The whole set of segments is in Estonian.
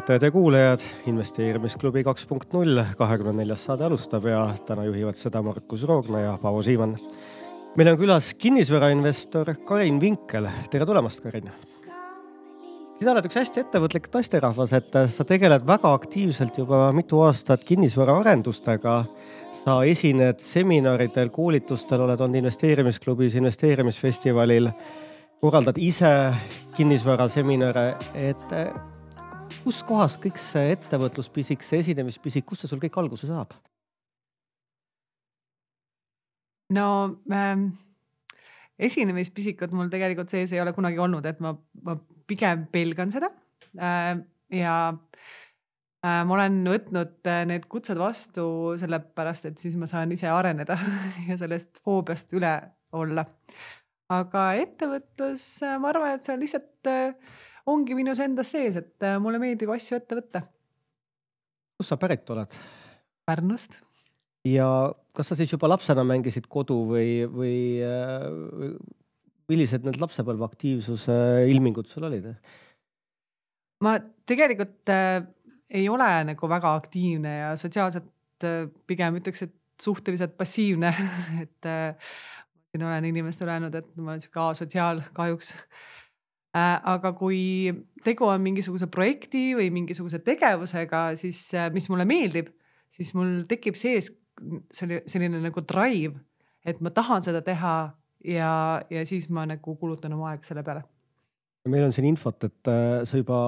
vaatajad ja kuulajad, investeerimisklubi kaks punkt null, kahekümne neljas saade alustab ja täna juhivad seda Markus Roogna ja Paavo Siimann. meil on külas kinnisvarainvestor Karin Vinkel, tere tulemast, Karin. sina oled üks hästi ettevõtlik naisterahvas, et sa tegeled väga aktiivselt juba mitu aastat kinnisvaraarendustega. sa esined seminaridel, koolitustel, oled olnud investeerimisklubis, investeerimisfestivalil korraldad ise kinnisvaraseminare, et kuskohast kõik see ettevõtluspisik, see esinemispisik, kust see sul kõik alguse saab? no ähm, esinemispisikut mul tegelikult sees ei ole kunagi olnud, et ma, ma pigem pelgan seda äh,. ja äh, ma olen võtnud äh, need kutsed vastu sellepärast, et siis ma saan ise areneda ja sellest foobiast üle olla. aga ettevõtlus, äh, ma arvan, et see on lihtsalt äh, ongi minus endas sees, et äh, mulle meeldib asju ette võtta. kust sa pärit oled? Pärnust. ja kas sa siis juba lapsena mängisid kodu või, või, või millised need lapsepõlve aktiivsuse ilmingud sul olid? ma tegelikult äh, ei ole nagu väga aktiivne ja sotsiaalselt äh, pigem ütleks, et suhteliselt passiivne et äh, siin olen inimestele öelnud, et ma olen sihuke asotsiaal kahjuks Äh, aga kui tegu on mingisuguse projekti või mingisuguse tegevusega, siis äh, mis mulle meeldib, siis mul tekib sees selline, selline nagu drive, et ma tahan seda teha ja, ja siis ma nagu kulutan oma aega selle peale. meil on siin infot, et äh, sa juba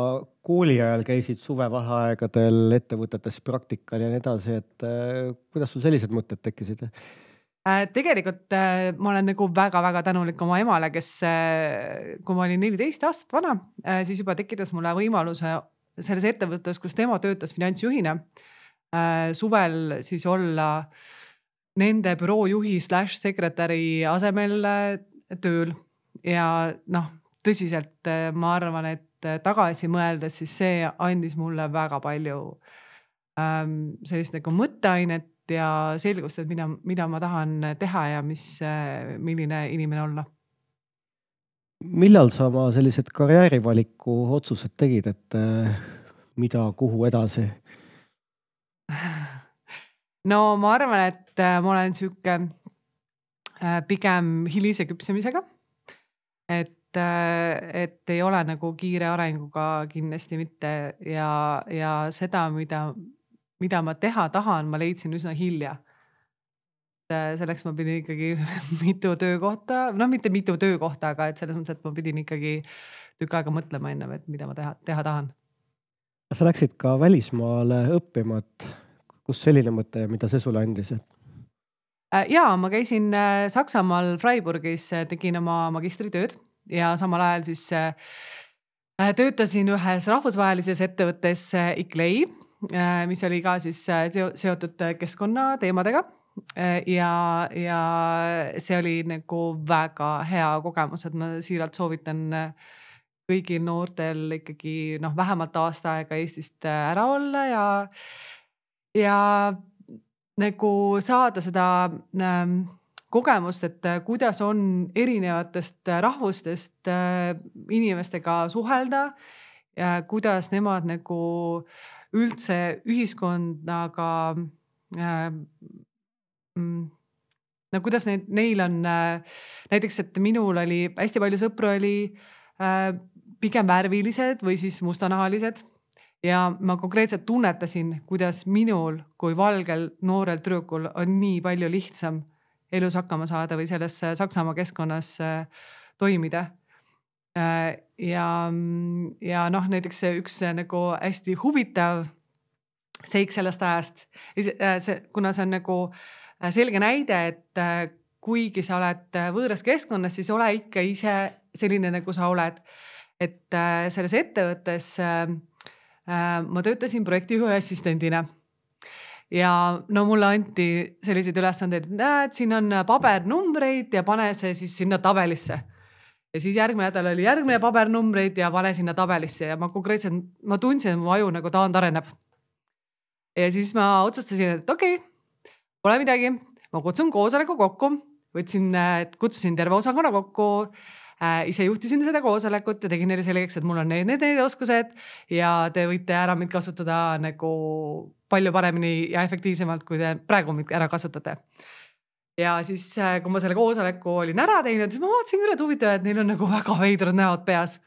kooli ajal käisid suvevaheaegadel ettevõtetes praktikal ja nii edasi, et kuidas sul sellised mõtted tekkisid? Äh, tegelikult äh, ma olen nagu väga-väga tänulik oma emale, kes, äh, kui ma olin neliteist aastat vana, siis juba tekitas mulle võimaluse selles ettevõttes, kus tema töötas finantsjuhina. suvel siis olla nende büroo juhi slaš sekretäri asemel tööl ja noh, tõsiselt ma arvan, et tagasi mõeldes, siis see andis mulle väga palju ähm, sellist nagu mõtteainet ja selgust, et mida, mida ma tahan teha ja mis, milline inimene olla. millal sa oma sellised karjäärivaliku otsused tegid, et mida, kuhu edasi? no ma arvan, et ma olen sihuke pigem hilise küpsemisega. et, et ei ole nagu kiire arenguga kindlasti mitte ja, ja seda, mida mida ma teha tahan, ma leidsin üsna hilja. Äh, selleks ma pidin ikkagi mitu töökohta, noh, mitte mitu töökohta, aga et selles mõttes, et ma pidin ikkagi tükk aega mõtlema ennem, et mida ma teha, teha tahan. sa läksid ka välismaale õppima, et kust selline mõte mida see sulle andis, et? Äh, ja ma käisin äh, Saksamaal Freiburgis, tegin oma magistritööd ja samal ajal siis töötasin ühes rahvusvahelises ettevõttes Iclei Äh, mis oli ka siis äh, seotud äh, keskkonnateemadega. ja, ja see oli nagu väga hea kogemus, et ma siiralt soovitan kõigil noortel ikkagi noh, vähemalt aasta aega Eestist ära olla ja, ja nagu saada seda ähm, kogemust, et kuidas on erinevatest rahvustest äh, inimestega suhelda ja kuidas nemad nagu äh, üldse ühiskonnaga äh,. Mm, no kuidas neid, neil on äh, näiteks, et minul oli hästi palju sõpru oli äh, pigem värvilised või siis mustanahalised ja ma konkreetselt tunnetasin, kuidas minul kui valgel noorel tüdrukul on nii palju lihtsam elus hakkama saada või selles Saksamaa keskkonnas äh, toimida ja, ja noh, näiteks üks nagu hästi huvitav seik sellest ajast, äh, see, kuna see on nagu äh, selge näide, et kuigi sa oled võõras keskkonnas, siis ole ikka ise selline, nagu sa oled. et selles ettevõttes ma töötasin projektijuhi assistendina ja no mulle anti selliseid ülesandeid, näed, siin on pabernumbreid ja pane see siis sinna tabelisse ja siis järgmine nädal oli järgmine pabernumbreid ja pane sinna tabelisse ja ma konkreetselt, ma tundsin, et mu aju nagu taandareneb. ja siis ma otsustasin, et okei okay,, pole midagi, ma kutsun koosoleku kokku, võtsin, kutsusin terve osakonna kokku. Äh, ise juhtisin seda koosolekut ja tegin neile selgeks, et mul on need, need, need oskused. Ja te võite ära mind kasutada nagu palju paremini ja efektiivsemalt, kui te praegu mind ära kasutate ja siis, äh, kui ma selle koosoleku olin ära teinud, siis ma vaatasin küll, et huvitav, et neil on nagu väga veidrad näod peas.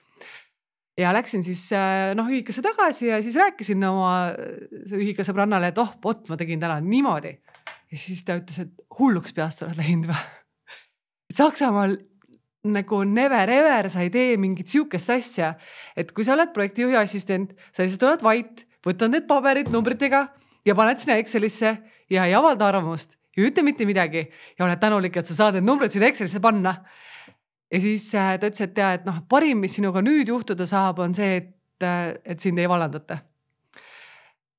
ja läksin siis äh, noh ühikasse tagasi ja siis rääkisin oma ühika sõbrannale, et oh, vot ma tegin täna niimoodi. ja siis ta ütles, et hulluks peast oled läinud või? et Saksamaal nagu never ever sa ei tee mingit sihukest asja, et kui sa oled projektijuhi assistent, sa lihtsalt oled vait, võtad need paberid numbritega ja paned sinna Excelisse ja ei avalda arvamust ja ütle mitte midagi ja oled tänulik, et sa saad need numbrid sinna Excelisse panna. ja siis äh, ta ütles, et ja, et noh, parim, mis sinuga nüüd juhtuda saab, on see, et, äh, et sind ei vallandata.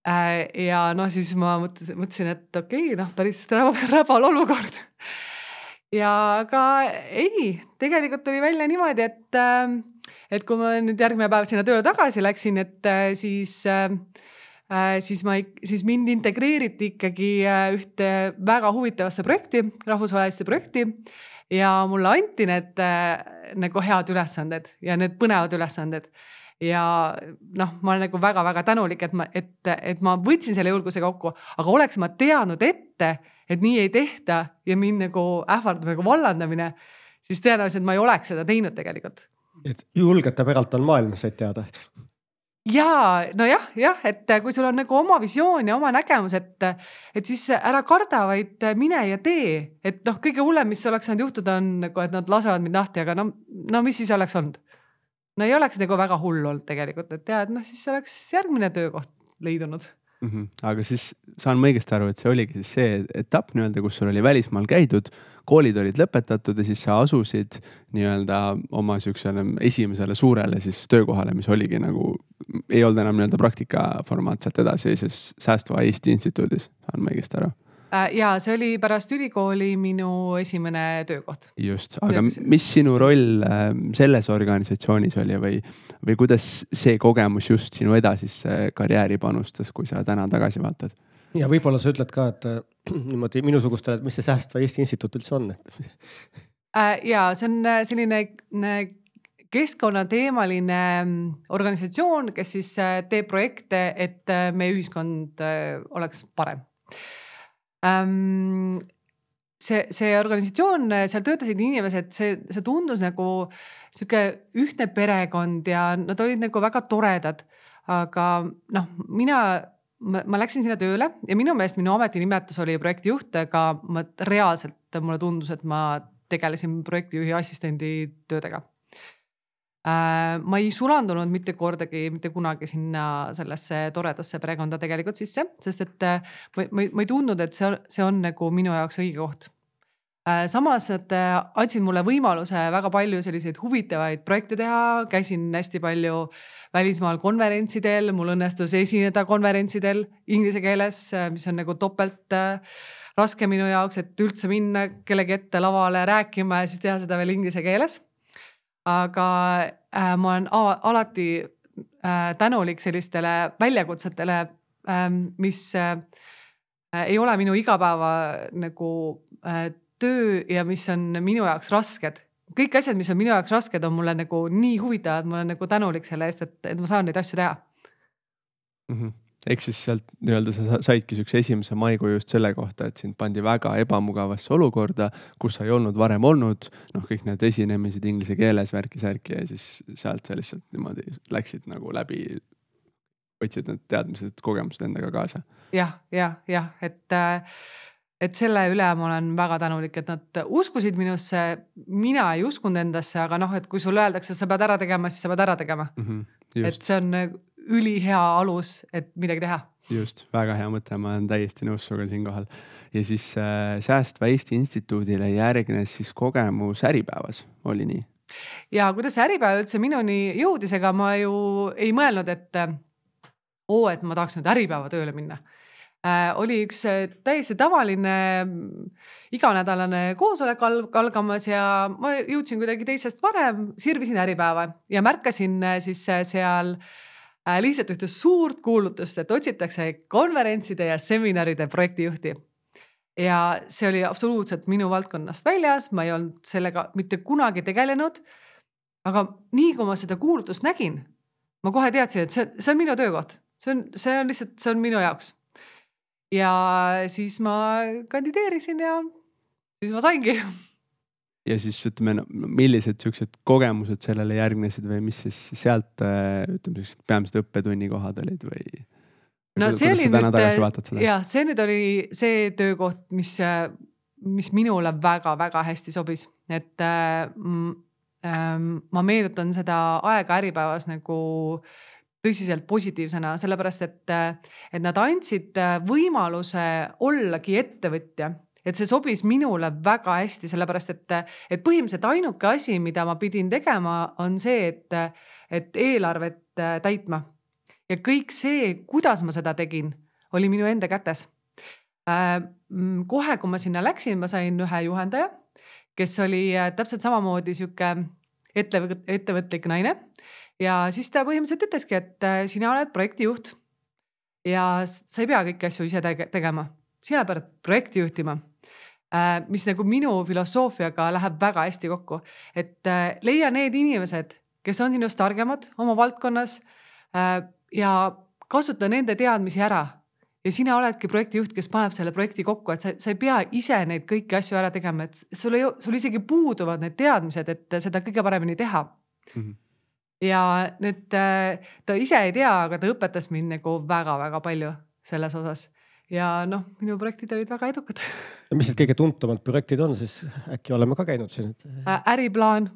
Äh, ja noh, siis ma mõtlesin, mõtlesin, et okei okay,, noh, päris räbal olukord. ja aga ei, tegelikult tuli välja niimoodi, et, et kui ma nüüd järgmine päev sinna tööle tagasi läksin, et siis Äh, siis ma, siis mind integreeriti ikkagi äh, ühte väga huvitavasse projekti, rahvusvahelisse projekti. Ja mulle anti need äh, nagu head ülesanded ja need põnevad ülesanded. Ja noh, ma olen nagu väga-väga tänulik, et ma, et, et ma võtsin selle julguse kokku, aga oleks ma teadnud ette, et nii ei tehta ja mind nagu ähvardab nagu vallandamine, siis tõenäoliselt ma ei oleks seda teinud tegelikult. et julgete päralt on maailm, said teada ja nojah, jah, et kui sul on nagu oma visioon ja oma nägemus, et, et siis ära karda, vaid mine ja tee. et noh, kõige hullem, mis oleks saanud juhtuda, on nagu, et nad lasevad mind lahti, aga no, no mis siis oleks olnud? no ei oleks nagu väga hull olnud tegelikult, et ja, et noh, siis oleks järgmine töökoht leidunud mm. -hmm. aga siis saan ma õigesti aru, et see oligi siis see etapp nii-öelda, kus sul oli välismaal käidud koolid olid lõpetatud ja siis sa asusid nii-öelda oma siuksele esimesele suurele siis töökohale, mis oligi nagu, ei olnud enam nii-öelda praktika formaat sealt edasi siis Säästva Eesti Instituudis, saan ma õigesti aru? Äh, ja see oli pärast ülikooli minu esimene töökoht. just, aga mis sinu roll äh, selles organisatsioonis oli või, või kuidas see kogemus just sinu edasisse karjääri panustas, kui sa täna tagasi vaatad? Ja võib-olla sa ütled ka, et äh, niimoodi minusugustele, et mis see Säästva Eesti Instituut üldse on äh,? ja see on äh, selline keskkonnateemaline mm, organisatsioon, kes siis teeb projekte, et meie ühiskond oleks parem ähm, see, see organisatsioon, seal töötasid inimesed, see, see tundus nagu sihuke ühtne perekond ja nad olid nagu väga toredad. aga noh, mina ma, ma läksin sinna tööle ja minu meelest minu ametinimetus oli projektijuht, aga ma reaalselt mulle tundus, et ma tegelesin projektijuhi assistendi töödega äh,. ma ei sulandunud mitte kordagi, mitte kunagi sinna sellesse toredasse perekonda tegelikult sisse, sest et äh, ma, ma, ma ei tundnud, et see, see on nagu minu jaoks õige koht Äh, samas nad äh, andsid mulle võimaluse väga palju selliseid huvitavaid projekte teha, käisin hästi palju välismaal konverentsidel, mul õnnestus esineda konverentsidel inglise keeles, äh, mis on nagu topelt raske minu jaoks, et üldse minna kellegi ette lavale rääkima ja siis teha seda veel inglise keeles. aga äh, ma olen alati äh, tänulik sellistele väljakutsetele äh,, mis äh, ei ole minu igapäeva nagu äh, töö ja mis on minu jaoks rasked. Kõik asjad, mis on minu jaoks rasked, on mulle nagu nii huvitavad, ma olen nagu tänulik selle eest, et, et ma saan neid asju teha mm. -hmm ehk siis sealt nii-öelda sa saidki siukse esimese maikuu just selle kohta, et sind pandi väga ebamugavasse olukorda, kus sa ei olnud varem olnud. noh, kõik need esinemised inglise keeles värki-särki ja siis sealt sa lihtsalt niimoodi läksid nagu läbi. võtsid need teadmised, kogemused endaga kaasa ja,. jah, jah, jah, et äh, et selle üle ma olen väga tänulik, et nad uskusid minusse, mina ei uskunud endasse, aga noh, et kui sulle öeldakse, sa pead ära tegema, siis sa pead ära tegema mm. -hmm, et see on ülihea alus, et midagi teha. just, väga hea mõte, ma olen täiesti nõus sinuga siinkohal. ja siis äh, Säästva Eesti Instituudile järgnes siis kogemus Äripäevas, oli nii? ja kuidas Äripäev üldse minuni jõudis, ega ma ju ei mõelnud, et oo, et ma tahaks nüüd Äripäeva tööle minna Äh, oli üks äh, täiesti tavaline mm, iganädalane koosolek algamas ja ma jõudsin kuidagi teisest varem, sirvisin Äripäeva ja märkasin äh, siis seal lihtsalt ühte suurt kuulutust, et otsitakse konverentside ja seminaride projektijuhti. ja see oli absoluutselt minu valdkonnast väljas, ma ei olnud sellega mitte kunagi tegelenud aga nii kui ma seda kuulutust nägin, ma kohe teadsin, et see, see on minu töökoht, see on, see on lihtsalt, see on minu jaoks. Ja siis ma kandideerisin ja siis ma saingi. ja siis ütleme no,, millised siuksed kogemused sellele järgnesid või mis siis sealt ütleme, sellised peamised õppetunnikohad olid või? no see oli nüüd, jah, see nüüd oli see töökoht, mis, mis minule väga-väga hästi sobis, et äh, ma meenutan seda aega Äripäevas nagu tõsiselt positiivsena, sellepärast et, et nad andsid võimaluse ollagi ettevõtja et see sobis minule väga hästi, sellepärast et, et põhimõtteliselt ainuke asi, mida ma pidin tegema, on see, et, et eelarvet täitma. ja kõik see, kuidas ma seda tegin, oli minu enda kätes. Äh, kohe, kui ma sinna läksin, ma sain ühe juhendaja, kes oli äh, täpselt samamoodi sihuke ettevõt-, ettevõtlik naine. Ja siis ta põhimõtteliselt ütleski, et äh, sina oled projektijuht. Ja sa ei pea kõiki asju ise tege tegema, sina pead projekti juhtima Äh, mis nagu minu filosoofiaga läheb väga hästi kokku, et äh, leia need inimesed, kes on sinust targemad oma valdkonnas ja kasuta nende teadmisi ära. Ja sina oledki projektijuht, kes paneb selle projekti kokku, et sa, sa ei pea ise neid kõiki asju ära tegema, et sul ei, sul isegi puuduvad need teadmised, et seda kõige paremini teha. Mm. -hmm. Ja need, ta ise ei tea, aga ta õpetas mind nagu väga-väga palju selles osas ja noh, minu projektid olid väga edukad. mis need kõige tuntumad projektid on siis, äkki oleme ka käinud siin et...? Äh, äriplaan,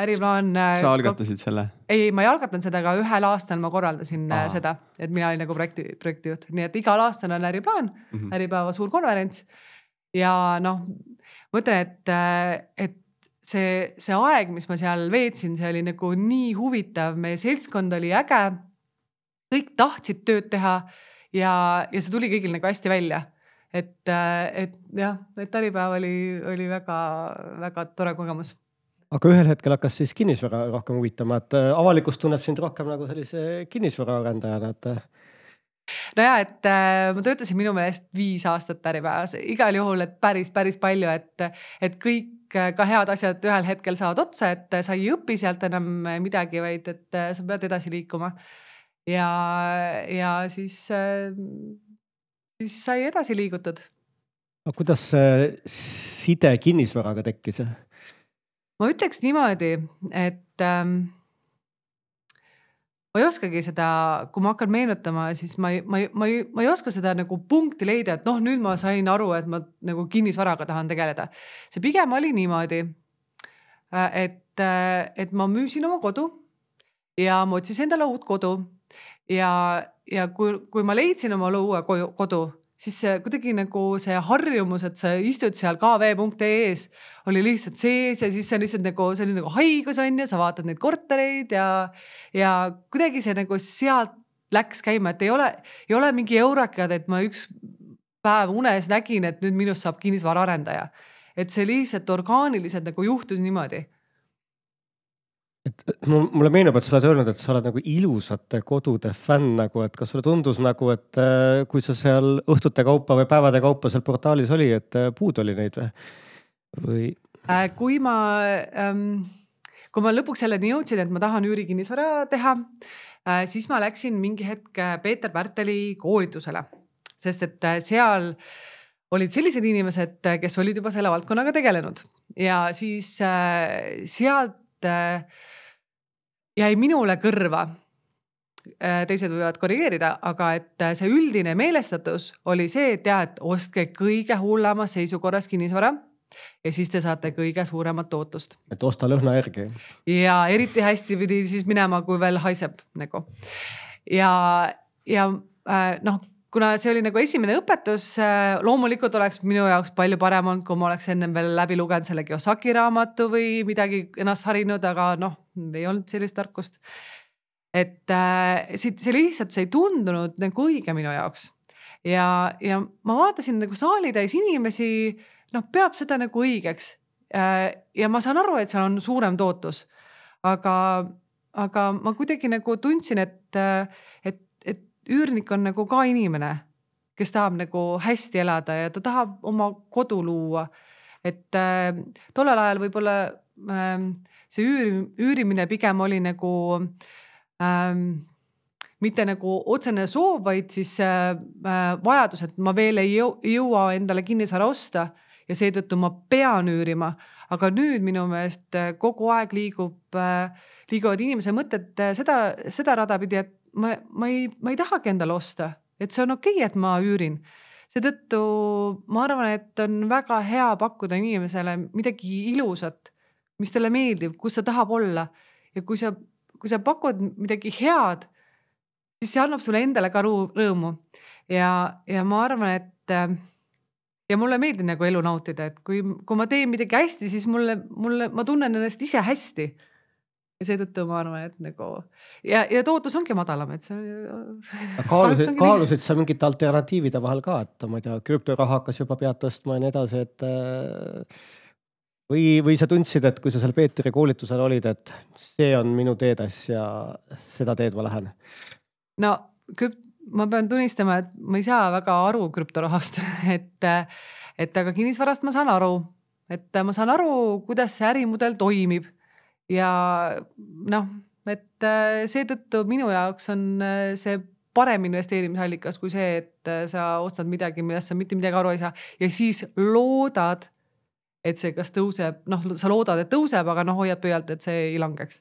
äriplaan. Äh, sa algatasid selle? ei, ma ei algatanud seda, aga ühel aastal ma korraldasin äh, Aa. seda, et mina olin nagu projekti, projektijuht, nii et igal aastal on äriplaan mm, -hmm. Äripäeva suur konverents. ja noh, ma ütlen, et, et see, see aeg, mis ma seal veetsin, see oli nagu nii huvitav, meie seltskond oli äge. kõik tahtsid tööd teha ja, ja see tuli kõigil nagu hästi välja. et, äh, et jah, et Äripäev oli, oli väga-väga tore kogemus aga ühel hetkel hakkas siis kinnisvara rohkem huvitama, et äh, avalikkus tunneb sind rohkem nagu sellise kinnisvaraarendajana, et. Äh. no ja, et äh, ma töötasin minu meelest viis aastat Äripäevas, igal juhul, et päris, päris palju, et, et kõik ka head asjad ühel hetkel saavad otsa, et sa ei õpi sealt enam midagi, vaid et sa pead edasi liikuma ja, ja siis, siis sai edasi liigutud. aga kuidas see side kinnisvaraga tekkis? ma ütleks niimoodi, et ähm, ma ei oskagi seda, kui ma hakkan meenutama, siis ma ei, ma ei, ma ei, ma ei oska seda nagu punkti leida, et noh, nüüd ma sain aru, et ma nagu kinnisvaraga tahan tegeleda. see pigem oli niimoodi, äh, et, äh, et ma müüsin oma kodu ja ma otsisin endale uut kodu ja, ja kui, kui ma leidsin omale uue kodu, siis kuidagi nagu see harjumus, et sa istud seal kv.ee-s oli lihtsalt sees ja siis see on lihtsalt nagu, see oli nagu haigus on ju, sa vaatad neid kortereid ja, ja kuidagi see nagu sealt läks käima, et ei ole, ei ole mingi eurakad, et ma üks päev unes nägin, et nüüd minust saab kinnisvaraarendaja. et see lihtsalt orgaaniliselt nagu juhtus niimoodi et mulle meenub, et sa oled öelnud, et sa oled nagu ilusate kodude fänn nagu, et kas sulle tundus nagu, et äh, kui sa seal õhtute kaupa või päevade kaupa seal portaalis oli, et äh, puudu oli neid või, või? Äh, kui ma ähm,, kui ma lõpuks selleni jõudsin, et ma tahan üürikinnisvara teha äh,, siis ma läksin mingi hetk Peeter Pärteli koolitusele, sest et seal olid sellised inimesed, kes olid juba selle valdkonnaga tegelenud ja siis äh, sealt äh, jäi minule kõrva. Äh, teised võivad korrigeerida, aga et äh, see üldine meelestatus oli see, et ja, et ostke kõige hullemas seisukorras kinnisvara ja siis te saate kõige suuremat tootlust. et osta lõhna järgi. ja eriti hästi pidi siis minema, kui veel haiseb nagu. ja, ja äh, noh, kuna see oli nagu esimene õpetus, loomulikult oleks minu jaoks palju parem olnud, kui ma oleks ennem veel läbi lugenud selle Kiyosaki raamatu või midagi ennast harinud, aga noh ei olnud sellist tarkust. et äh, siit see lihtsalt, see ei tundunud nagu õige minu jaoks. ja, ja ma vaatasin nagu saali täis inimesi, noh, peab seda nagu õigeks äh,. ja ma saan aru, et seal on suurem tootlus, aga, aga ma kuidagi nagu tundsin, et, et üürnik on nagu ka inimene, kes tahab nagu hästi elada ja ta tahab oma kodu luua et äh, tollel ajal võib-olla ähm, see üüri, üürimine pigem oli nagu ähm, mitte nagu otsene soov, vaid siis äh, äh vajadus, et ma veel ei jõua endale kinnisvara osta ja seetõttu ma pean üürima. aga nüüd minu meelest äh, kogu aeg liigub äh,, liiguvad inimese mõtted äh, seda, seda rada pidi, et ma, ma ei, ma ei tahagi endale osta, et see on okei okay,, et ma üürin. Seetõttu ma arvan, et on väga hea pakkuda inimesele midagi ilusat, mis talle meeldib, kus ta tahab olla. Ja kui sa, kui sa pakud midagi head, siis see annab sulle endale ka rõõmu. Ja, ja ma arvan, et ja mulle meeldib nagu elu nautida, et kui, kui ma teen midagi hästi, siis mulle, mulle, ma tunnen ennast ise hästi ja seetõttu ma arvan, et nagu ja, ja tootlus ongi madalam, et see. kaalusid, kaalusid sa mingite alternatiivide vahel ka, et ma ei tea, krüptoraha hakkas juba pead tõstma ja nii edasi, et. Äh, või, või sa tundsid, et kui sa seal Peetri koolitusel olid, et see on minu teetäss ja seda teed ma lähen? no krüpt-, ma pean tunnistama, et ma ei saa väga aru krüptorahast et, et aga kinnisvarast ma saan aru, et ma saan aru, kuidas see ärimudel toimib ja noh, et äh, seetõttu minu jaoks on äh, see parem investeerimisallikas kui see, et äh, sa ostad midagi, millest sa mitte midagi aru ei saa. Ja siis loodad, et see kas tõuseb, noh, sa loodad, et tõuseb, aga noh, hoiad pöialt, et see ei langeks.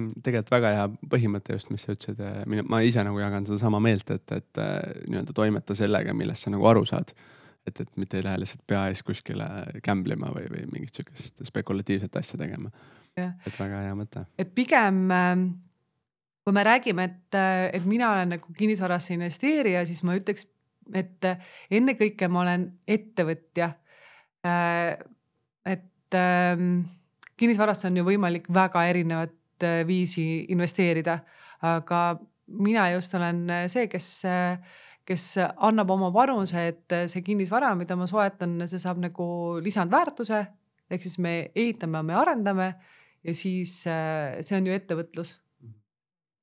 Mm, tegelikult väga hea põhimõte just, mis sa ütlesid, ma ise nagu jagan sedasama meelt, et, et nii-öelda toimeta sellega, millest sa nagu aru saad. et, et mitte ei lähe lihtsalt pea ees kuskile gamble ima või, või mingit sihukest spekulatiivset asja tegema et väga hea mõte. et pigem ähm, kui me räägime, et, äh, et mina olen nagu kinnisvarasse investeerija, siis ma ütleks, et äh, ennekõike ma olen ettevõtja. Äh, et ähm, kinnisvarasse on ju võimalik väga erinevat viisi investeerida, aga mina just olen see, kes, kes annab oma panuse, et see kinnisvara, mida ma soetan, see saab nagu lisandväärtuse ehk siis me ehitame, me arendame ja siis äh, see on ju ettevõtlus. Mhm.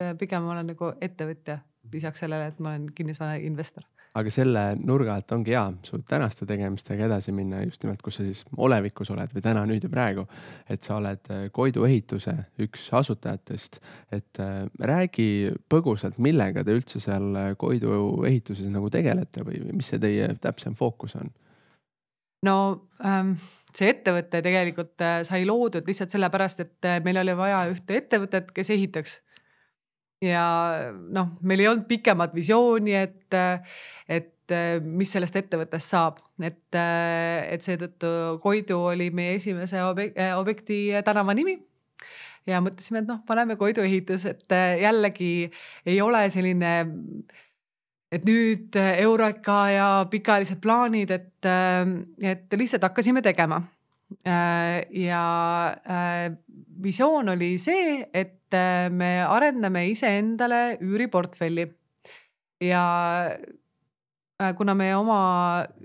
Äh, pigem ma olen nagu ettevõtja, lisaks sellele, et ma olen kinnisvara investor aga selle nurga alt ongi hea su tänaste tegemistega edasi minna just nimelt, kus sa siis olevikus oled või täna, nüüd ja praegu. et sa oled äh, Koidu ehituse üks asutajatest, et räägi põgusalt, millega te üldse seal Koidu ehituses nagu tegelete või mis see teie täpsem fookus on? no ähm, see ettevõte tegelikult äh, sai loodud lihtsalt sellepärast, et äh, meil oli vaja ühte ettevõtet, kes ehitaks. ja noh, meil ei olnud pikemat visiooni, et, äh, et mis sellest ettevõttest saab, et, et seetõttu Koidu oli meie esimese objekti tänava nimi ja mõtlesime, et noh, paneme Koidu ehitus, et jällegi ei ole selline et nüüd äh, Eureka ja pikaajalised plaanid, et, äh, et lihtsalt hakkasime tegema. Äh, ja visioon oli see, et me arendame iseendale üüriportfelli. ja kuna me oma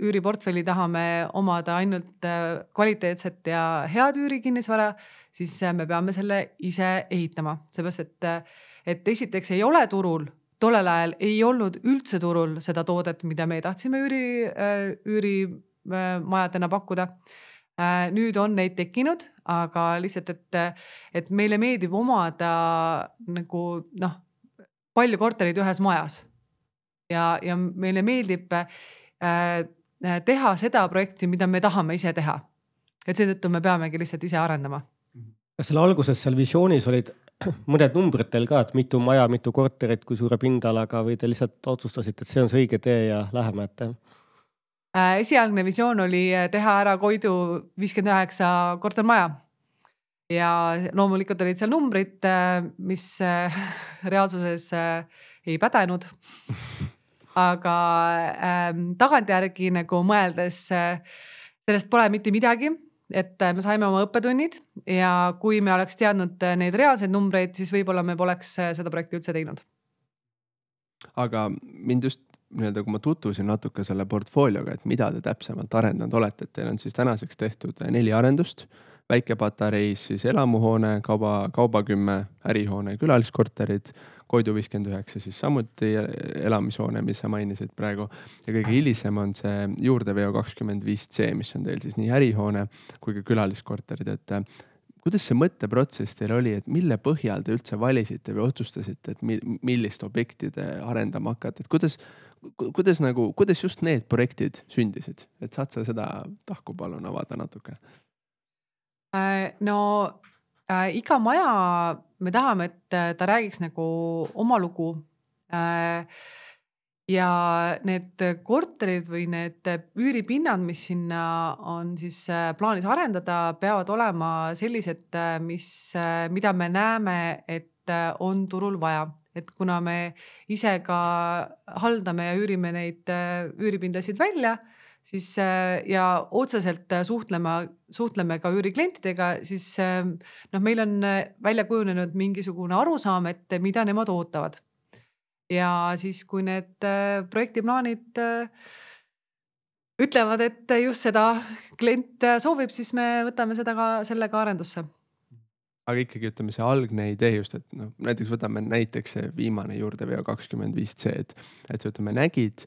üüriportfelli tahame omada ainult kvaliteetset ja head üürikinnisvara, siis me peame selle ise ehitama, seepärast et, et esiteks ei ole turul tollel ajal ei olnud üldse turul seda toodet, mida me tahtsime üüri, äh, üürimajadena pakkuda. Äh, nüüd on neid tekkinud, aga lihtsalt, et, et meile meeldib omada nagu noh, palju kortereid ühes majas. ja, ja meile meeldib äh, teha seda projekti, mida me tahame ise teha. et seetõttu me peamegi lihtsalt ise arendama. kas seal alguses seal visioonis olid mõned numbrid teil ka, et mitu maja, mitu korterit, kui suure pindalaga või te lihtsalt otsustasite, et see on see õige tee ja läheme, et? Äh, esialgne visioon oli äh, teha ära Koidu viiskümmend üheksa kortermaja. ja loomulikult olid seal numbrid, äh, mis reaalsuses ei pädenud. aga ähm, tagantjärgi nagu mõeldes sellest pole mitte midagi et äh, me saime oma õppetunnid ja kui me oleks teadnud äh, neid reaalseid numbreid, siis võib-olla me poleks äh, seda projekti üldse teinud. aga mind just nii-öelda, kui ma tutvusin natuke selle portfoolioga, et mida te täpsemalt arendanud olete, et teil on siis tänaseks tehtud neli arendust. väikepatareis siis elamuhoone, kauba, kaubakümme, ärihoone, külaliskorterid Koidu viiskümmend üheksa siis samuti elamishoone, mis sa mainisid praegu. ja kõige hilisem on see juurdeveo kakskümmend viis C, mis on teil siis nii ärihoone kui ka külaliskorterid, et kuidas see mõtteprotsess teil oli, et mille põhjal te üldse valisite või otsustasite, et millist objekti te arendama hakkate, et kuidas, kuidas nagu, kuidas just need projektid sündisid, et saad sa seda tahku palun avada natuke? Äh, no äh, iga maja, me tahame, et ta räägiks nagu oma lugu. Äh, ja need korterid või need üüripinnad, mis sinna on siis äh, plaanis arendada, peavad olema sellised, äh, mis, äh, mida me näeme, et on turul vaja, et kuna me ise ka haldame ja üürime neid üüripindasid välja, siis ja otseselt suhtlema, suhtleme ka üüriklientidega, siis noh, meil on välja kujunenud mingisugune arusaam, et mida nemad ootavad ja siis, kui need äh, projektiplaanid äh, ütlevad, et just seda klient äh, soovib, siis me võtame seda ka sellega arendusse. aga ikkagi ütleme, see algne idee just, et noh, näiteks võtame näiteks see viimane juurdeveo kakskümmend viis C-d, et sa ütleme, nägid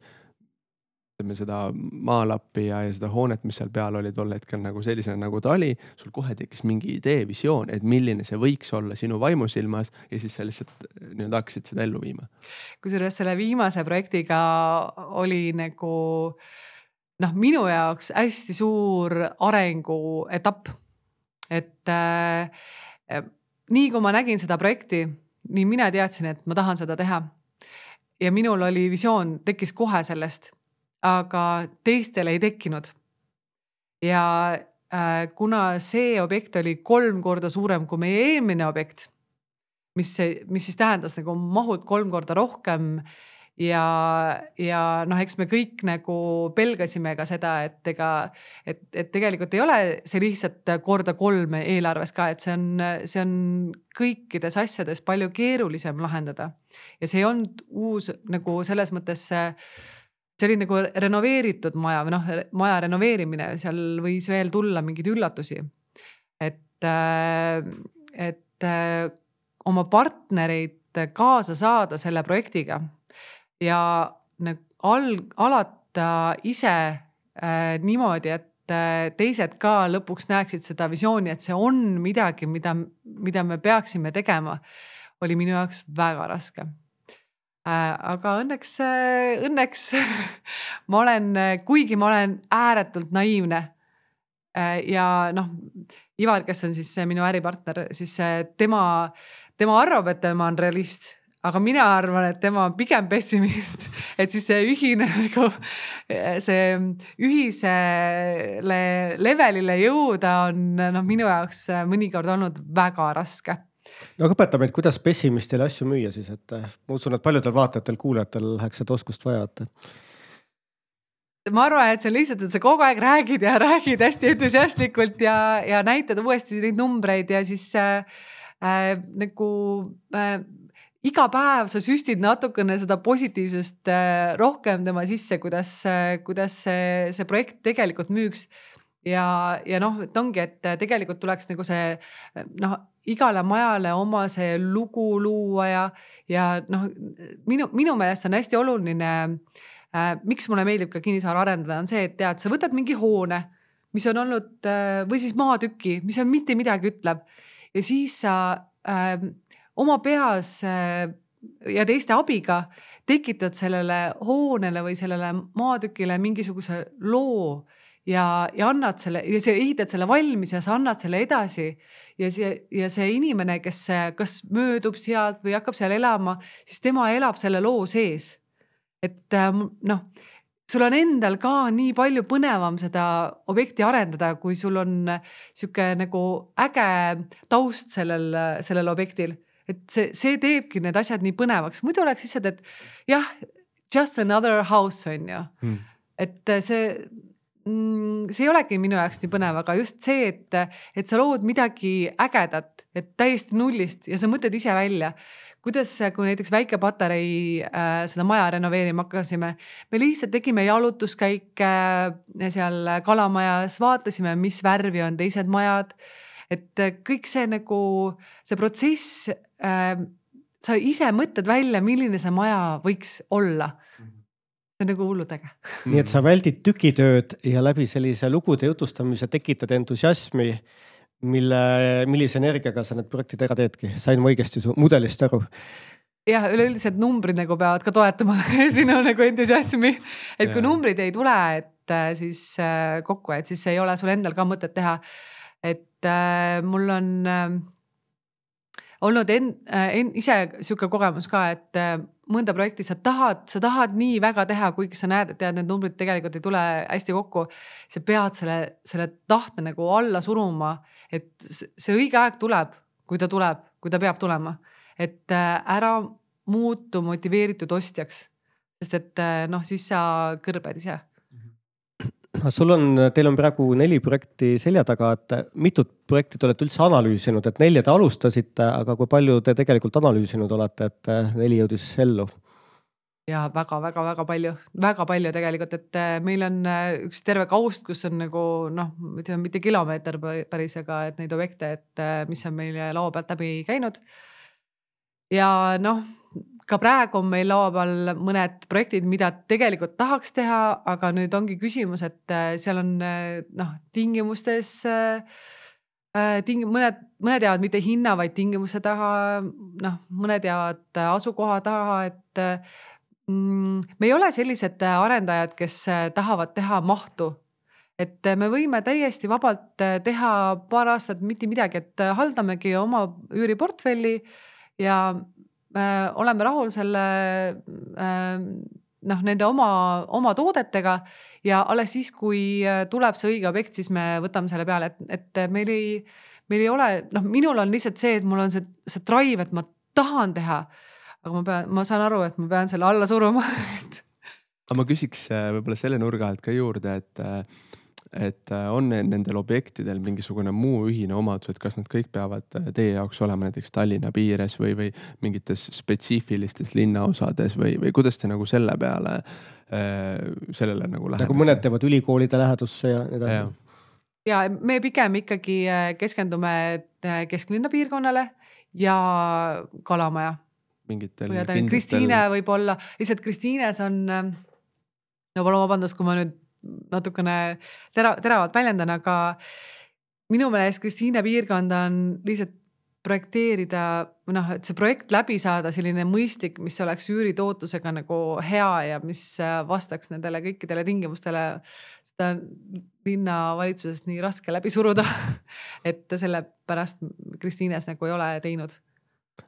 ütleme seda maalappi ja, ja seda hoonet, mis seal peal oli tol hetkel nagu sellisena, nagu ta oli. sul kohe tekkis mingi idee, visioon, et milline see võiks olla sinu vaimusilmas ja siis sa lihtsalt äh, nii-öelda hakkasid seda ellu viima. kusjuures selle viimase projektiga oli nagu noh, minu jaoks hästi suur arenguetapp. et äh, nii kui ma nägin seda projekti, nii mina teadsin, et ma tahan seda teha. ja minul oli visioon, tekkis kohe sellest aga teistel ei tekkinud. ja äh, kuna see objekt oli kolm korda suurem kui meie eelmine objekt, mis, mis siis tähendas nagu mahult kolm korda rohkem ja, ja noh, eks me kõik nagu pelgasime ka seda, et ega, et, et tegelikult ei ole see lihtsalt korda kolm eelarves ka, et see on, see on kõikides asjades palju keerulisem lahendada. ja see ei olnud uus nagu selles mõttes see oli nagu renoveeritud maja või noh, maja renoveerimine, seal võis veel tulla mingeid üllatusi. et, äh, et äh, oma partnereid kaasa saada selle projektiga ja nagu alg, alata ise äh, niimoodi, et teised ka lõpuks näeksid seda visiooni, et see on midagi, mida, mida me peaksime tegema, oli minu jaoks väga raske Äh, aga õnneks, äh, õnneks ma olen, kuigi ma olen ääretult naiivne. Äh, ja noh, Ivar, kes on siis minu äripartner, siis tema, tema arvab, et tema on realist aga mina arvan, et tema on pigem pessimist, et siis see ühine nagu see ühisele levelile jõuda on noh, minu jaoks mõnikord olnud väga raske no aga õpeta meid, kuidas pessimistile asju müüa siis, et eh, ma usun, et paljudel vaatajatel-kuulajatel läheks seda oskust vaja, et ma arvan, et see lihtsalt, et sa kogu aeg räägid ja räägid hästi entusiastlikult ja, ja näitad uuesti neid numbreid ja siis äh, äh, nagu äh, iga päev sa süstid natukene seda positiivsust äh, rohkem tema sisse, kuidas äh,, kuidas see, see projekt tegelikult müüks. ja, ja noh, et ongi, et tegelikult tuleks nagu see noh igale majale oma see lugu luua ja, ja noh, minu, minu meelest on hästi oluline äh,. miks mulle meeldib ka kinnisvara arendada, on see, et tead, sa võtad mingi hoone, mis on olnud äh, või siis maatüki, mis on mitte midagi ütleb ja siis sa äh, oma peas äh, ja teiste abiga tekitad sellele hoonele või sellele maatükile mingisuguse loo ja, ja annad selle ja sa ehitad selle valmis ja sa annad selle edasi. Ja see ja see inimene, kes kas möödub sealt või hakkab seal elama, siis tema elab selle loo sees. et ähm, noh, sul on endal ka nii palju põnevam seda objekti arendada, kui sul on sihuke nagu äge taust sellel, sellel objektil. Et see, see teebki need asjad nii põnevaks, muidu oleks lihtsalt, et jah, just another house on ju. Mm.. et see Mm, see ei olegi minu jaoks nii põnev, aga just see, et, et sa lood midagi ägedat, et täiesti nullist ja sa mõtled ise välja. Kuidas, kui näiteks väike patarei äh, seda maja renoveerima hakkasime, me lihtsalt tegime jalutuskäike äh, seal kalamajas, vaatasime, mis värvi on teised majad. et äh, kõik see nagu see protsess äh,, sa ise mõtled välja, milline see maja võiks olla see on nagu hullult äge. nii et sa väldid tükitööd ja läbi sellise lugude jutustamise tekitad entusiasmi mille, millise energiaga sa need projektid ära teedki, sain ma õigesti su mudelist aru? jah, üleüldiselt numbrid nagu peavad ka toetama sinu nagu entusiasmi, et kui ja. numbrid ei tule, et äh, siis äh, kokku, et siis ei ole sul endal ka mõtet teha. et äh, mul on äh, olnud en-, äh, en-, ise sihuke kogemus ka, et äh, mõnda projekti sa tahad, sa tahad nii väga teha, kuigi sa näed, et tead, need numbrid tegelikult ei tule hästi kokku. sa pead selle, selle tahte nagu alla suruma, et see õige aeg tuleb, kui ta tuleb, kui ta peab tulema. et äh, ära muutu motiveeritud ostjaks, sest et noh, siis sa kõrbed ise sul on, teil on praegu neli projekti selja taga, et mitut projekti te olete üldse analüüsinud, et nelja te alustasite, aga kui palju te tegelikult analüüsinud olete, et neli jõudis ellu? ja väga-väga-väga palju, väga palju tegelikult, et äh, meil on äh, üks terve kaust, kus on nagu noh, ütleme mitte kilomeeter päris, aga et neid objekte, et mis on meil laua pealt läbi käinud. ja noh, ka praegu on meil laua peal mõned projektid, mida tegelikult tahaks teha, aga nüüd ongi küsimus, et äh, seal on äh, noh, tingimustes äh, ting-, mõned, mõned jäävad mitte hinna, vaid tingimuste taha, noh, mõned jäävad asukoha taha, et mm, me ei ole sellised arendajad, kes tahavad teha mahtu. et me võime täiesti vabalt teha paar aastat mitte midagi, et haldamegi oma üüriportfelli ja oleme rahul selle äh, noh, nende oma, oma toodetega ja alles siis, kui äh, tuleb see õige objekt, siis me võtame selle peale, et, et meil ei, meil ei ole, noh, minul on lihtsalt see, et mul on see, see drive, et ma tahan teha. aga ma pean, ma saan aru, et ma pean selle alla suruma aga ma küsiks äh, võib-olla selle nurga alt ka juurde, et äh, et äh, on nendel objektidel mingisugune muu ühine omadus, et kas nad kõik peavad äh, teie jaoks olema näiteks Tallinna piires või, või mingites spetsiifilistes linnaosades või, või kuidas te nagu selle peale, äh, sellele nagu lähenete? nagu mõned teevad ülikoolide lähedusse ja nii edasi. ja me pigem ikkagi keskendume kesklinna piirkonnale ja Kalamaja. mingitel. Kristiine võib-olla, lihtsalt Kristiines on, no palun vabandust, kui ma nüüd natukene tera-, teravalt väljendan, aga minu meelest Kristiine piirkonda on lihtsalt projekteerida, noh, et see projekt läbi saada, selline mõistlik, mis oleks üüritootlusega nagu hea ja mis vastaks nendele kõikidele tingimustele. seda on linnavalitsusest nii raske läbi suruda et sellepärast Kristiines nagu ei ole teinud.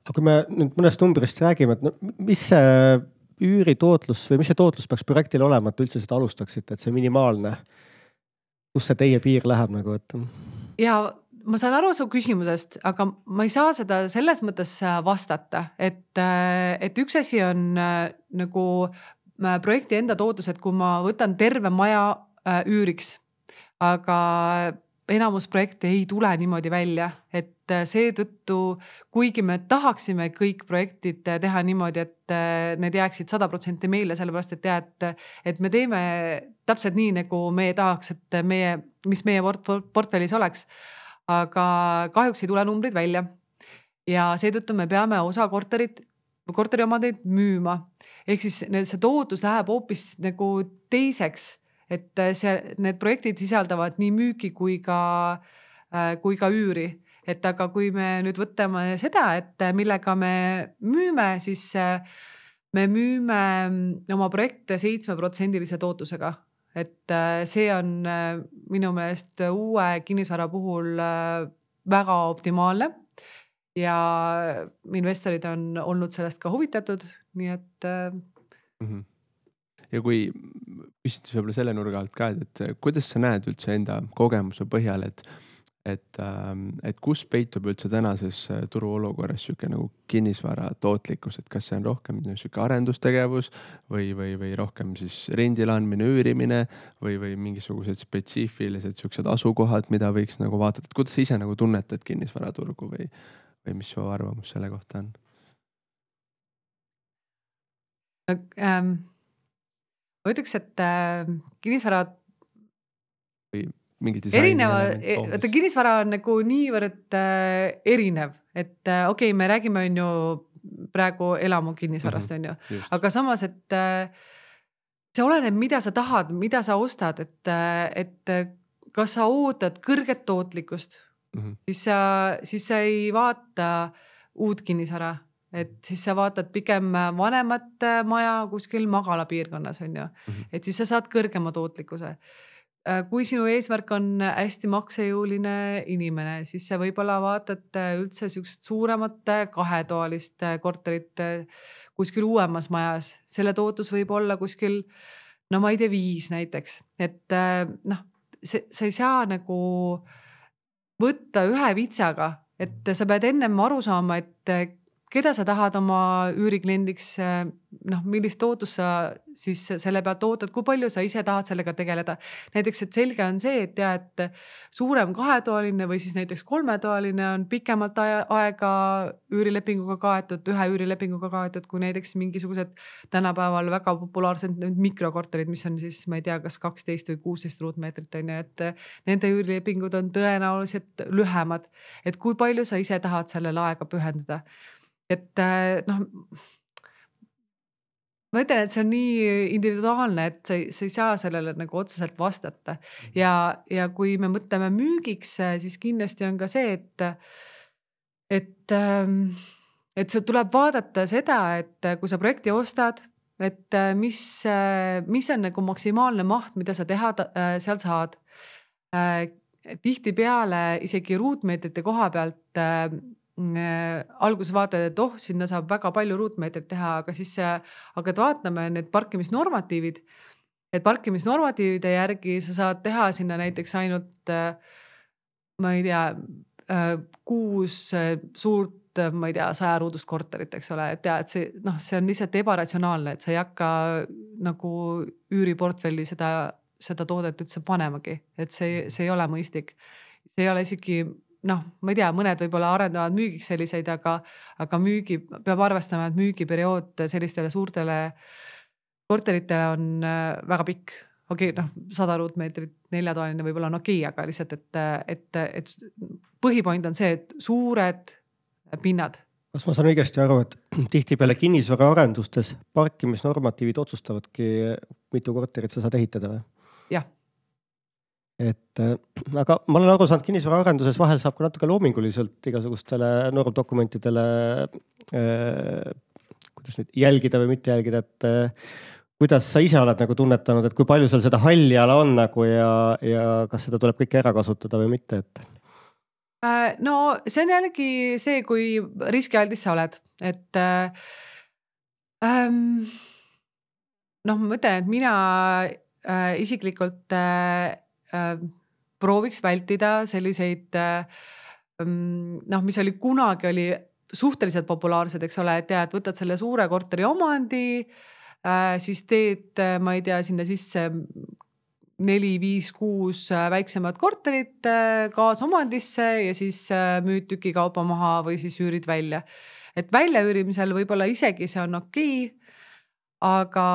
aga kui me nüüd mõnest numbrist räägime, et no mis see üüritootlus või mis see tootlus peaks projektil olema, et üldse seda alustaksite, et see minimaalne, kus see teie piir läheb nagu, et? ja ma saan aru su küsimusest, aga ma ei saa seda selles mõttes äh, vastata, et, äh, et üks asi on äh, nagu projekti enda tootlus, et kui ma võtan terve maja üüriks, aga enamus projekte ei tule niimoodi välja, et et äh, seetõttu, kuigi me tahaksime kõik projektid äh, teha niimoodi, et äh, need jääksid sada protsenti meile, sellepärast et tead, et me teeme täpselt nii, nagu meie tahaks, et meie, mis meie port portfellis oleks. aga kahjuks ei tule numbrid välja. ja seetõttu me peame osa korterit, korteriomandeid müüma. ehk siis see tootlus läheb hoopis nagu teiseks, et see, need projektid sisaldavad nii müüki kui ka, kui ka üüri et aga kui me nüüd võtame seda, et millega me müüme, siis äh, me müüme mm, oma projekte seitsmeprotsendilise tootlusega. et äh, see on äh, minu meelest uue kinnisvara puhul väga optimaalne ja investorid on olnud sellest ka huvitatud, nii et mm. -hmm ja kui küsida siis võib-olla selle nurga alt ka, et, et kuidas sa näed üldse enda kogemuse põhjal, et et, ähm, et kus peitub üldse tänases äh, turuolukorras sihuke nagu kinnisvara tootlikkus, et kas see on rohkem sihuke arendustegevus või, või, või rohkem siis rendile andmine, üürimine või, või mingisugused spetsiifilised siuksed asukohad, mida võiks nagu vaadata, et kuidas sa ise nagu tunnetad kinnisvaraturgu või, või mis su arvamus selle kohta on? Ähm, ma ütleks, et äh, kinnisvara mingi disain. erineva, e, vaata kinnisvara on nagu niivõrd äh, erinev, et äh, okei okay,, me räägime, on ju praegu elamu kinnisvarast mm, -hmm, on ju, aga samas, et äh, see oleneb, mida sa tahad, mida sa ostad, et äh,, et äh, kas sa ootad kõrget tootlikkust mm, -hmm. siis sa, siis sa ei vaata uut kinnisvara, et siis sa vaatad pigem vanemat maja kuskil magalapiirkonnas on ju mm, -hmm. et siis sa saad kõrgema tootlikkuse Äh, kui sinu eesmärk on hästi maksejõuline inimene, siis sa võib-olla vaatad äh, üldse sihukest suuremat äh, kahetoalist korterit kuskil uuemas majas, selle tootlus võib olla kuskil no ma ei tea, viis näiteks, et noh, see, sa ei saa nagu võtta ühe vitsaga, et sa pead ennem aru saama, et keda sa tahad oma üürikliendiks, eh, noh, millist ootust sa siis selle pealt ootad, kui palju sa ise tahad sellega tegeleda. näiteks, et selge on see, et ja, et suurem kahetoaline või siis näiteks kolmetoaline on pikemalt aega üürilepinguga kaetud, ühe üürilepinguga kaetud, kui näiteks mingisugused tänapäeval väga populaarsed mikrokorterid, mis on siis, ma ei tea, kas kaksteist või kuusteist ruutmeetrit on ju, et nende üürilepingud on tõenäoliselt lühemad. et kui palju sa ise tahad sellele aega pühendada et äh, noh ma ütlen, et see on nii individuaalne, et sa ei, sa ei saa sellele nagu otseselt vastata mhm. ja, ja kui me mõtleme müügiks, siis kindlasti on ka see, et, et, ähm, et see tuleb vaadata seda, et kui sa projekti ostad, et äh, mis, äh, mis on nagu maksimaalne maht, mida sa teha seal saad. tihtipeale isegi ruutmeetrite koha pealt Äh, alguses vaatad, et oh, sinna saab väga palju ruutmeetreid teha, aga siis hakkad vaatama need parkimisnormatiivid. et parkimisnormatiivide järgi sa saad teha sinna näiteks ainult, äh, ma ei tea, äh, kuus suurt, ma ei tea, sajaruudust korterit, eks ole, et ja et see noh, see on lihtsalt ebaratsionaalne, et sa ei hakka nagu üüriportfelli seda, seda toodet üldse panemagi, et see, see ei ole mõistlik. see ei ole isegi noh, ma ei tea, mõned võib-olla arendavad müügiks selliseid, aga, aga müügi peab arvestama, et müügiperiood sellistele suurtele korteritele on äh, väga pikk. okei okay,, noh, sada ruutmeetrit, neljatoaline võib-olla on okei okay,, aga lihtsalt, et, et, et põhipoint on see, et suured pinnad kas ma saan õigesti aru, et tihtipeale kinnisvaraarendustes parkimisnormatiivid otsustavadki, mitu korterit sa saad ehitada või? jah et äh, aga ma olen aru saanud, kinnisvaraarenduses vahel saab ka natuke loominguliselt igasugustele normdokumentidele äh,, kuidas nüüd jälgida või mitte jälgida, et äh, kuidas sa ise oled nagu tunnetanud, et kui palju seal seda halli ala on nagu ja, ja kas seda tuleb kõike ära kasutada või mitte, et? No see on jällegi see, kui riskialdis sa oled, et äh, ähm, noh, ma mõtlen, et mina äh, isiklikult äh, prooviks vältida selliseid äh, mm, noh, mis oli kunagi oli suhteliselt populaarsed, eks ole, et ja, et võtad selle suure korteri omandi äh,, siis teed, äh, ma ei tea, sinna sisse neli, viis, kuus äh, väiksemat korterit kaasomandisse ja siis müüd tükikaupa maha või siis üürid välja. et väljaüürimisel võib-olla isegi see on okei okay,. aga,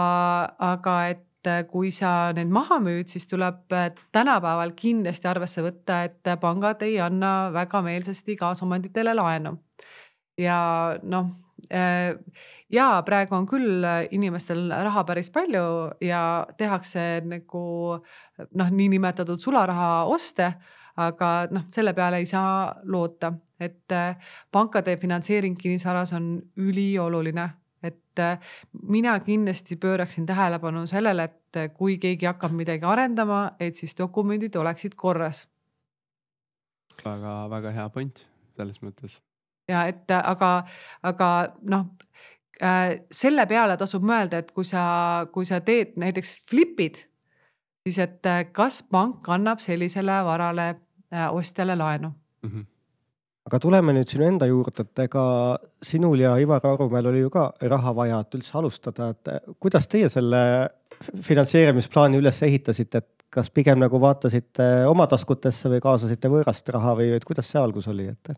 aga et kui sa need maha müüd, siis tuleb äh, tänapäeval kindlasti arvesse võtta, et pangad ei anna väga meelsasti kaasomanditele laenu. ja noh, äh, ja praegu on küll inimestel raha päris palju ja tehakse nagu noh, niinimetatud sularaha oste aga noh, selle peale ei saa loota, et pankade finantseering kinnisvaras on ülioluline et äh, mina kindlasti pööraksin tähelepanu sellele, et äh, kui keegi hakkab midagi arendama, et siis dokumendid oleksid korras. väga-väga hea point selles mõttes. ja et äh, aga, aga noh selle peale tasub mõelda, et kui sa, kui sa teed näiteks flip'id, siis et kas pank annab sellisele varale ostjale laenu mm. -hmm aga tuleme nüüd sinu enda juurde, et ega sinul ja Ivar Arumäel oli ju ka raha vaja, et üldse alustada, et eh, kuidas teie selle finantseerimisplaani üles ehitasite, et kas pigem nagu vaatasite oma taskutesse või kaasasite võõrast raha või et kuidas see algus oli, et?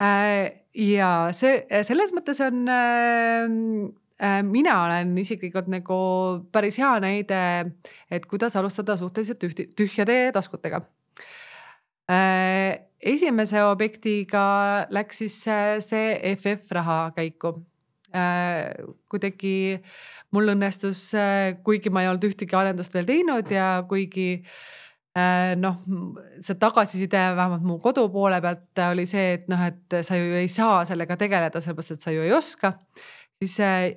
Äh, ja see selles mõttes on äh, äh, mina olen isiklikult nagu päris hea näide, et kuidas alustada suhteliselt tühjade taskutega esimese objektiga läks siis see FF raha käiku. Äh, kuidagi mul õnnestus, äh, kuigi ma ei olnud ühtegi arendust veel teinud ja kuigi noh, see tagasiside vähemalt mu kodu poole pealt oli see, et noh, et sa ju ei saa sellega tegeleda, sellepärast et sa ju ei oska. siis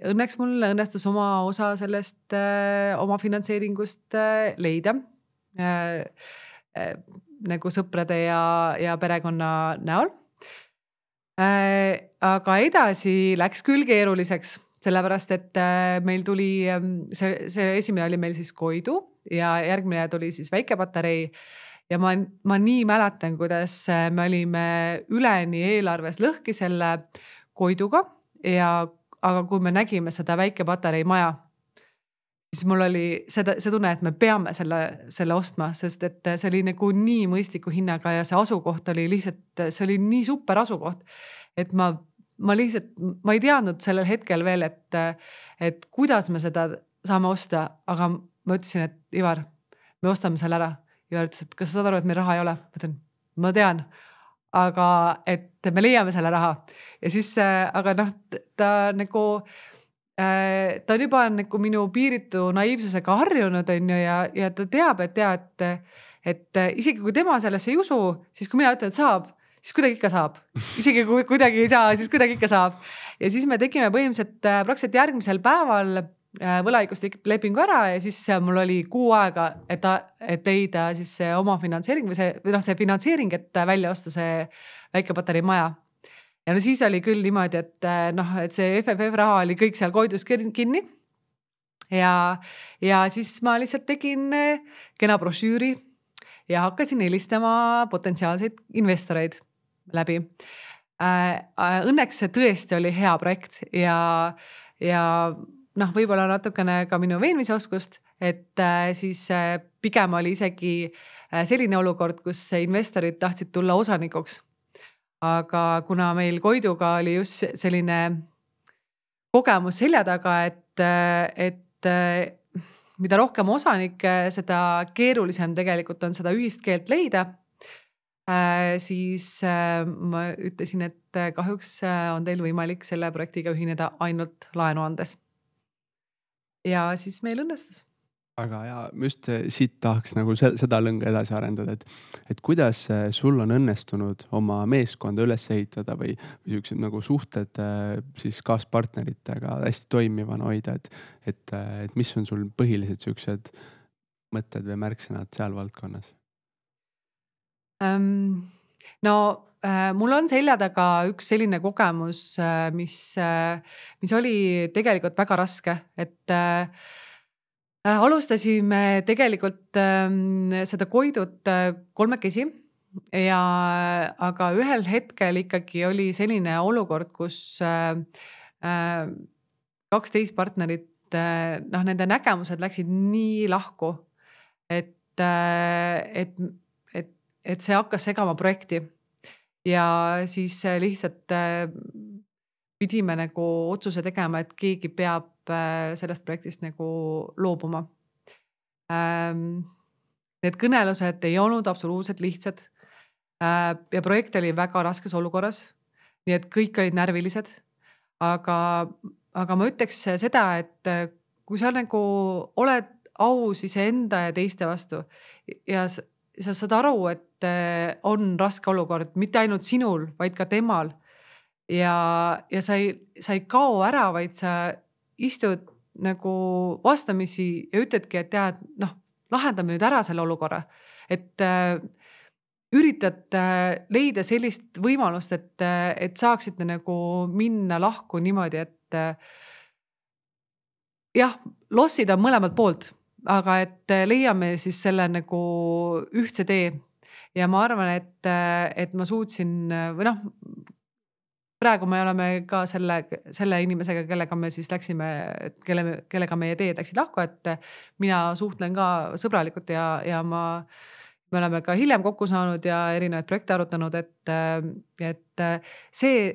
õnneks mul õnnestus oma osa sellest oma finantseeringust leida nagu sõprade ja, ja perekonna näol. aga edasi läks küll keeruliseks, sellepärast et meil tuli see, see esimene oli meil siis Koidu ja järgmine tuli siis väikepatarei. ja ma, ma nii mäletan, kuidas me olime üleni eelarves lõhki selle Koiduga ja, aga kui me nägime seda väikepatarei maja, siis mul oli seda, see tunne, et me peame selle, selle ostma, sest et see oli nagu nii mõistliku hinnaga ja see asukoht oli lihtsalt, see oli nii super asukoht. et ma, ma lihtsalt, ma ei teadnud sellel hetkel veel, et, et kuidas me seda saame osta, aga ma ütlesin, et Ivar, me ostame selle ära. Ivar ütles, et kas sa saad aru, et meil raha ei ole? ma ütlen, ma tean, aga et me leiame selle raha ja siis, aga noh, ta nagu ta on juba nagu minu piiritu naiivsusega harjunud, on ju, ja, ja ta teab, et ja et, et isegi kui tema sellesse ei usu, siis kui mina ütlen, et saab, siis kuidagi ikka saab. isegi kui kuidagi ei saa, siis kuidagi ikka saab. ja siis me tegime põhimõtteliselt praktiliselt järgmisel päeval Äh, võlaõiguslepingu ära ja siis mul oli kuu aega, et, et leida siis see oma finantseering või see, või noh, see finantseering, et välja osta see väike patarei maja. Ja no siis oli küll niimoodi, et äh, noh, et see FFF raha oli kõik seal Koidus kinni. ja, ja siis ma lihtsalt tegin äh, kena brošüüri ja hakkasin helistama potentsiaalseid investoreid läbi. Õnneks see tõesti oli hea projekt ja, ja noh, võib-olla natukene ka minu veenmisoskust, et äh, siis äh, pigem oli isegi äh, selline olukord, kus investorid tahtsid tulla osanikuks. Aga kuna meil Koiduga oli just selline kogemus selja taga, et, et mida rohkem osanikke, seda keerulisem tegelikult on seda ühist keelt leida. Siis ma ütlesin, et kahjuks on teil võimalik selle projektiga ühineda ainult laenu andes ja siis meil õnnestus väga hea, just siit tahaks nagu seda lõnga edasi arendada, et, et kuidas äh, sul on õnnestunud oma meeskonda üles ehitada või, või siuksed nagu suhted äh, siis kaaspartneritega hästi toimivana hoida, et, et, äh, et mis on sul põhilised siuksed mõtted või märksõnad seal valdkonnas um,? no Äh, mul on selja taga üks selline kogemus, äh, mis, äh, mis oli tegelikult väga raske, et alustasime tegelikult ähm, seda Koidut kolmekesi ja, aga ühel hetkel ikkagi oli selline olukord, kus kaksteist partnerit, noh, nende nägemused läksid nii lahku, et, et, et, et see hakkas segama projekti. Ja siis äh, lihtsalt äh, pidime nagu otsuse tegema, et keegi peab äh, sellest projektist nagu loobuma. Ähm, need kõnelused ei olnud absoluutselt lihtsad. ja projekt oli väga raskes olukorras. nii et kõik olid närvilised. aga, aga ma ütleks seda, et kui sa nagu oled aus iseenda ja teiste vastu ja sa saad aru, et on raske olukord, mitte ainult sinul, vaid ka temal. ja, ja sa ei, sa ei kao ära, vaid sa istud nagu vastamisi ja ütledki, et tead, noh, lahendame nüüd ära selle olukorra. et äh, üritad äh, leida sellist võimalust, et, et saaksite nagu minna lahku niimoodi, et äh, jah, lossid on mõlemalt poolt aga et äh, leiame siis selle nagu ühtse tee ja ma arvan, et, äh, et ma suutsin äh, või noh, praegu me oleme ka selle, selle inimesega, kellega me siis läksime, kelle, kellega meie teed läksid lahku, et mina suhtlen ka sõbralikult ja, ja ma, me oleme ka hiljem kokku saanud ja erinevaid projekte arutanud, et, et see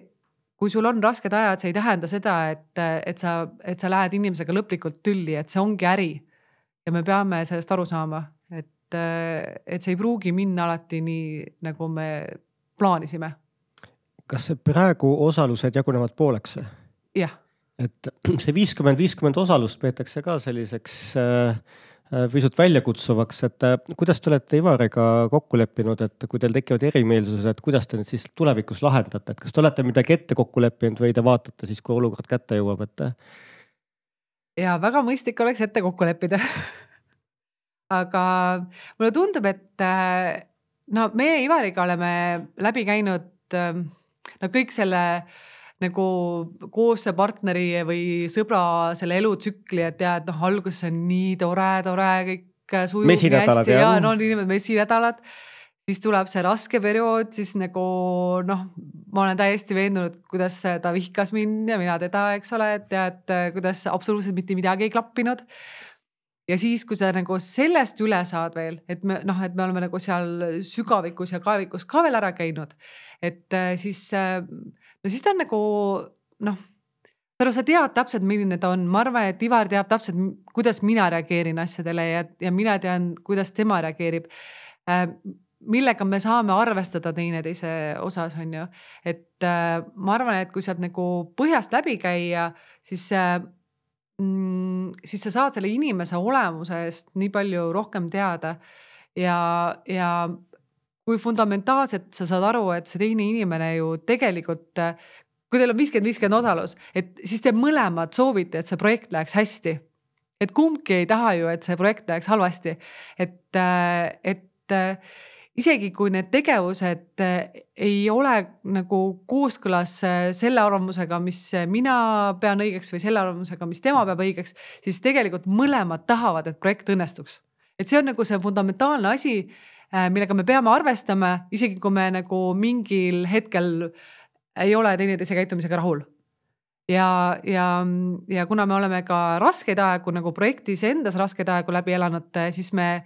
kui sul on rasked ajad, see ei tähenda seda, et, et sa, et sa lähed inimesega lõplikult tülli, et see ongi äri ja me peame sellest aru saama, et, et see ei pruugi minna alati nii, nagu me plaanisime. Kas praegu osalused jagunevad pooleks? jah. et see viiskümmend, viiskümmend osalust peetakse ka selliseks äh, pisut väljakutsuvaks, et kuidas te olete Ivariga kokku leppinud, et kui teil tekivad erimeelsused, et kuidas te need siis tulevikus lahendate, et kas te olete midagi ette kokku leppinud või te vaatate siis, kui olukord kätte jõuab, et? ja väga mõistlik oleks ette kokku leppida aga mulle tundub, et no meie Ivariga oleme läbi käinud no kõik selle nagu koostööpartneri või sõbra selle elutsükli, et ja, et noh, alguses on nii tore, tore, kõik sujub hästi ja no niimoodi mesinädalad. siis tuleb see raske periood, siis nagu noh, ma olen täiesti veendunud, kuidas ta vihkas mind ja mina teda, eks ole, et ja et kuidas absoluutselt mitte midagi ei klappinud ja siis, kui sa nagu sellest üle saad veel, et me noh, et me oleme nagu seal sügavikus ja kaevikus ka veel ära käinud, et siis äh, no siis ta on nagu noh, sa tead täpselt, milline ta on, ma arvan, et Ivar teab täpselt, kuidas mina reageerin asjadele ja, ja mina tean, kuidas tema reageerib äh, millega me saame arvestada teineteise osas, on ju. et äh, ma arvan, et kui sealt nagu põhjast läbi käia, siis äh, siis sa saad selle inimese olemuse eest nii palju rohkem teada. ja, ja kui fundamentaalselt sa saad aru, et see teine inimene ju tegelikult, kui teil on viiskümmend, viiskümmend osalus, et siis te mõlemad soovite, et see projekt läheks hästi. et kumbki ei taha ju, et see projekt läheks halvasti. et, et isegi kui need tegevused ei ole nagu kooskõlas selle arvamusega, mis mina pean õigeks või selle arvamusega, mis tema peab õigeks, siis tegelikult mõlemad tahavad, et projekt õnnestuks. et see on nagu see fundamentaalne asi Äh, millega me peame arvestama, isegi kui me nagu mingil hetkel ei ole teineteise käitumisega rahul. ja, ja, ja kuna me oleme ka raskeid aegu nagu projektis endas raskeid aegu läbi elanud, siis me,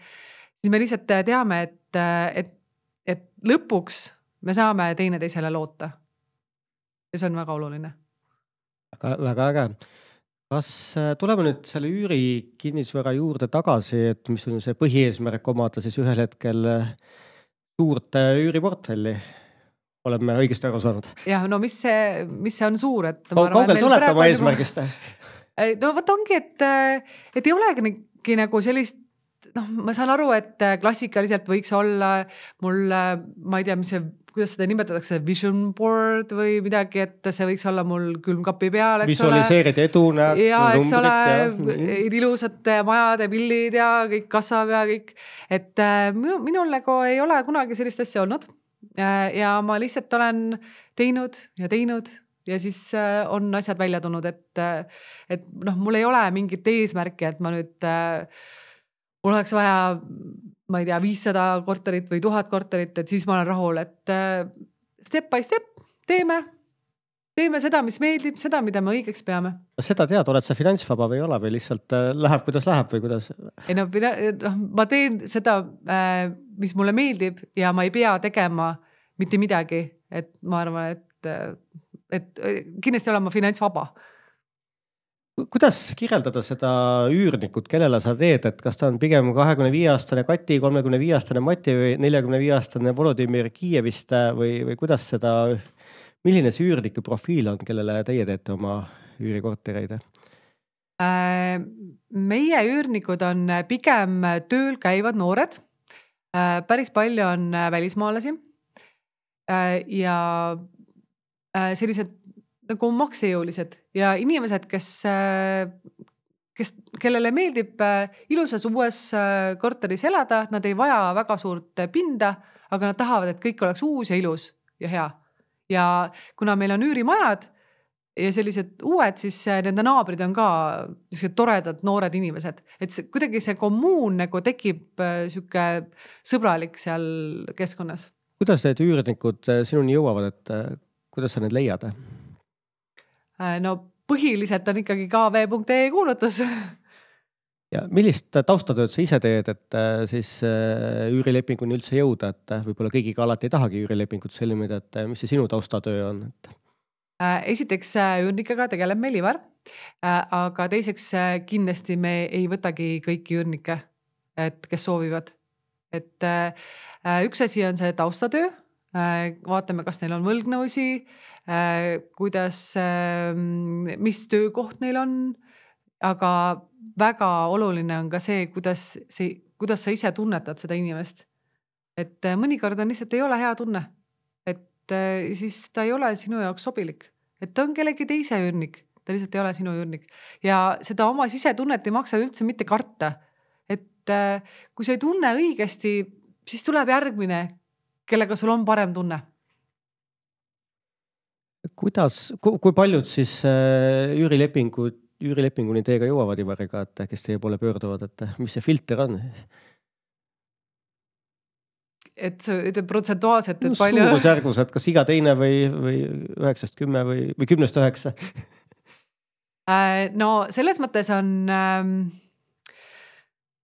siis me lihtsalt teame, et, et, et lõpuks me saame teineteisele loota. ja see on väga oluline. väga, väga äge kas äh, tuleme nüüd selle üürikinnisvara juurde tagasi, et mis on see põhieesmärk omada siis ühel hetkel äh, suurt äh, üüriportfelli? oleme õigesti aru saanud? jah, no mis see, mis see on suur, et. kaugel te olete oma eesmärgist? no vot ongi, et, et ei olegi nagu sellist noh, ma saan aru, et klassikaliselt võiks olla mul, ma ei tea, mis see kuidas seda nimetatakse, vision board või midagi, et see võiks olla mul külmkapi peal, eks ole. visualiseerid edu, näed. ja eks ole, ilusad majade pildid ja kõik kasvab ja kõik. et äh, minu, minul nagu ei ole kunagi sellist asja olnud. ja ma lihtsalt olen teinud ja teinud ja siis äh, on asjad välja tulnud, et, äh, et noh, mul ei ole mingit eesmärki, et ma nüüd mul oleks vaja ma ei tea, viissada korterit või tuhat korterit, et siis ma olen rahul, et äh, step by step teeme, teeme seda, mis meeldib, seda, mida me õigeks peame. seda tead, oled sa finantsvaba või ei ole või lihtsalt äh, läheb, kuidas läheb või kuidas? ei no, noh, ma teen seda, äh, mis mulle meeldib ja ma ei pea tegema mitte midagi, et ma arvan, et, et kindlasti olen ma finantsvaba kuidas kirjeldada seda üürnikut, kellele sa teed, et kas ta on pigem kahekümne viie aastane Kati, kolmekümne viie aastane Mati või neljakümne viie aastane Volodõmõr Kiievist või, või kuidas seda, milline see üürniku profiil on, kellele teie teete oma üürikortereid? Äh, meie üürnikud on pigem tööl käivad noored. Äh, päris palju on välismaalasi. Äh, ja sellised nagu maksejõulised ja inimesed, kes, kes, kellele meeldib äh, ilusas uues äh, korteris elada, nad ei vaja väga suurt pinda, aga nad tahavad, et kõik oleks uus ja ilus ja hea. ja kuna meil on üürimajad ja sellised uued, siis äh, nende naabrid on ka niisugused toredad noored inimesed, et see kuidagi see kommuun nagu tekib sihuke sõbralik seal keskkonnas. kuidas need üürnikud sinuni jõuavad, et kuidas sa need leiad? Äh, no põhiliselt on ikkagi kv.ee kuulutus ja millist taustatööd sa ise teed, et äh, siis äh, üürilepinguni üldse jõuda, et võib-olla kõigiga alati ei tahagi üürilepingut sõlmida, et mis see sinu taustatöö on, esiteks üürnikega tegeleb meil Ivar. aga teiseks kindlasti me ei võtagi kõiki üürnikke, et kes soovivad. et üks asi on see taustatöö, vaatame, kas neil on võlgnõusi kuidas, ähm, mis töökoht neil on. aga väga oluline on ka see, kuidas see, kuidas sa ise tunnetad seda inimest. et äh, mõnikord on lihtsalt ei ole hea tunne, et äh, siis ta ei ole sinu jaoks sobilik, et ta on kellegi teise üürnik, ta lihtsalt ei ole sinu üürnik ja seda oma sisetunnet ei maksa üldse mitte karta. et äh, kui sa ei tunne õigesti, siis tuleb järgmine, kellega sul on parem tunne kuidas, kui paljud siis üürilepingud üürilepinguni teiega jõuavad Ivariga, et kes teie poole pöörduvad, et mis see filter on? et sa ütled protsentuaalselt, et no, palju. suurusjärgus, et kas iga teine või, või üheksast kümme või, või kümnest üheksa äh, no selles mõttes on ähm, äh,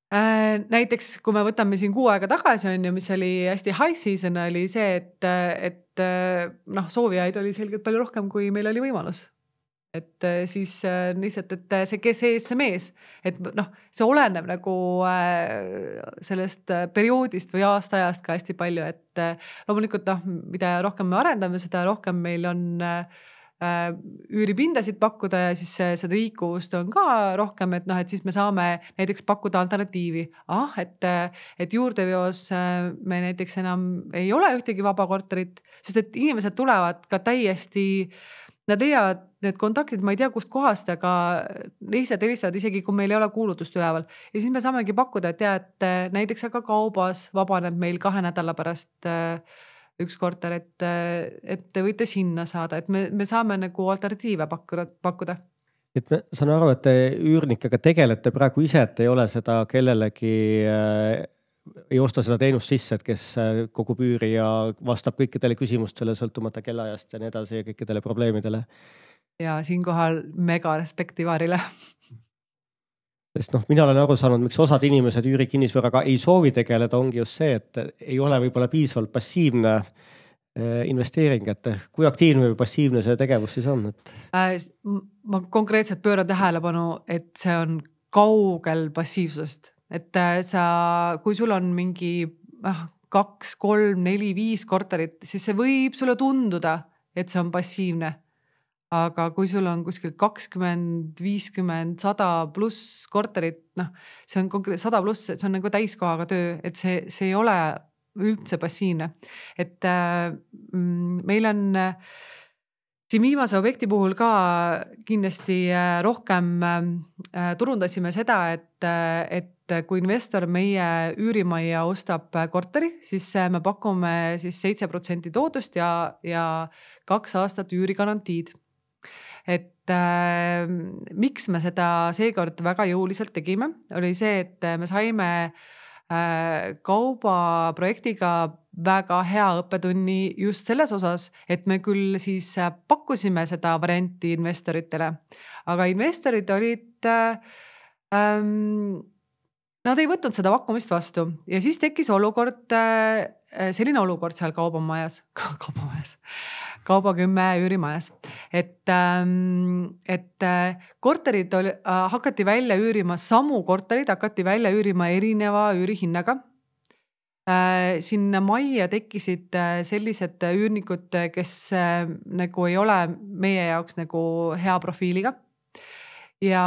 näiteks kui me võtame siin kuu aega tagasi on ju, mis oli hästi high season oli see, et, et äh, noh, soovijaid oli selgelt palju rohkem, kui meil oli võimalus. Et äh, siis äh, lihtsalt, et äh, see, kes ees, see mees, et noh, see oleneb nagu sellest perioodist või aastaajast ka hästi palju, et loomulikult noh, mida rohkem me arendame, seda rohkem meil on üüripindasid pakkuda ja siis seda liikuvust on ka rohkem, et noh, et siis me saame näiteks pakkuda alternatiivi. ah, et, et juurdeveos me näiteks enam ei ole ühtegi vaba korterit, sest et inimesed tulevad ka täiesti äh, Nad leiavad need kontaktid, ma ei tea kustkohast, aga lihtsalt helistavad, isegi kui meil ei ole kuulutust üleval. ja siis me saamegi pakkuda, et ja, et äh, näiteks aga kaubas vabaneb meil kahe nädala pärast äh, üks korter, et, äh, et te võite sinna saada, et me, me saame nagu alternatiive pakkuda, pakkuda et ma saan aru, et te üürnikega tegelete praegu ise, et ei ole seda kellelegi ei osta seda teenust sisse, et kes äh, kogub üüri ja vastab kõikidele küsimustele, sõltumata kellaajast ja nii edasi ja kõikidele probleemidele. ja siinkohal mega respekt Ivarile sest noh, mina olen aru saanud, miks osad inimesed üürikinnisvaraga ei soovi tegeleda, ongi just see, et ei ole võib-olla piisavalt passiivne äh, investeering, et kui aktiivne või passiivne see tegevus siis on, et äh,? ma konkreetselt pööran tähelepanu, et see on kaugel passiivsusest et äh, sa, kui sul on mingi ah, kaks, kolm, neli, viis korterit, siis see võib sulle tunduda, et see on passiivne. Aga kui sul on kuskil kakskümmend, viiskümmend, sada pluss korterit, noh, see on konkreetselt sada pluss, see on nagu täiskohaga töö, et see, see ei ole üldse passiivne. et äh, mm, meil on äh, siin viimase objekti puhul ka kindlasti äh, rohkem äh, turundasime seda, et, äh, et kui investor meie üürimajja ostab korteri, siis me pakume siis seitse protsenti tootust ja, ja kaks aastat üürigarantiid. Et äh, miks me seda seekord väga jõuliselt tegime, oli see, et me saime äh, kaubaprojektiga väga hea õppetunni just selles osas, et me küll siis pakkusime seda varianti investoritele, aga investorid olid äh, ähm, Nad ei võtnud seda pakkumist vastu ja siis tekkis olukord, äh, selline olukord seal kaubamajas, kaubamajas, Kauba kümme üürimajas, et, ähm, et äh, korterid oli, äh, hakati välja üürima, samu korterid hakati välja üürima erineva üürihinnaga. Sinna majja tekkisid sellised üürnikud, kes nagu ei ole meie jaoks nagu hea profiiliga ja,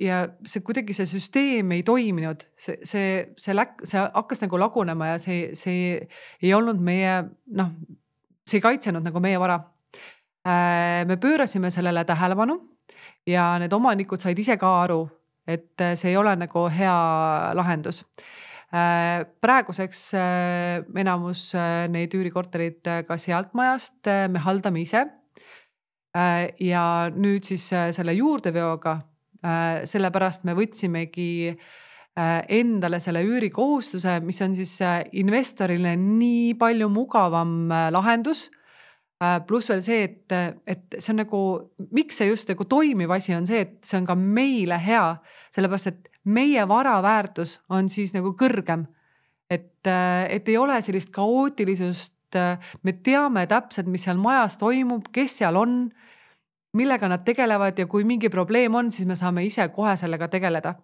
ja see kuidagi see süsteem ei toiminud, see, see, see läk-, see hakkas nagu lagunema ja see, see ei olnud meie noh, see ei kaitsenud nagu meie vara. Äh, me pöörasime sellele tähelepanu ja need omanikud said ise ka aru, et see ei ole nagu hea lahendus. Äh, praeguseks äh, enamus neid üürikorterid ka sealt majast me haldame ise. Äh, ja nüüd siis äh, selle juurdeveoga, äh, sellepärast me võtsimegi endale selle üürikohustuse, mis on siis investorile nii palju mugavam lahendus pluss veel see, et, et see on nagu, miks see just nagu toimiv asi on see, et see on ka meile hea, sellepärast et meie vara väärtus on siis nagu kõrgem. et, et ei ole sellist kaootilisust, me teame täpselt, mis seal majas toimub, kes seal on millega nad tegelevad ja kui mingi probleem on, siis me saame ise kohe sellega tegeleda.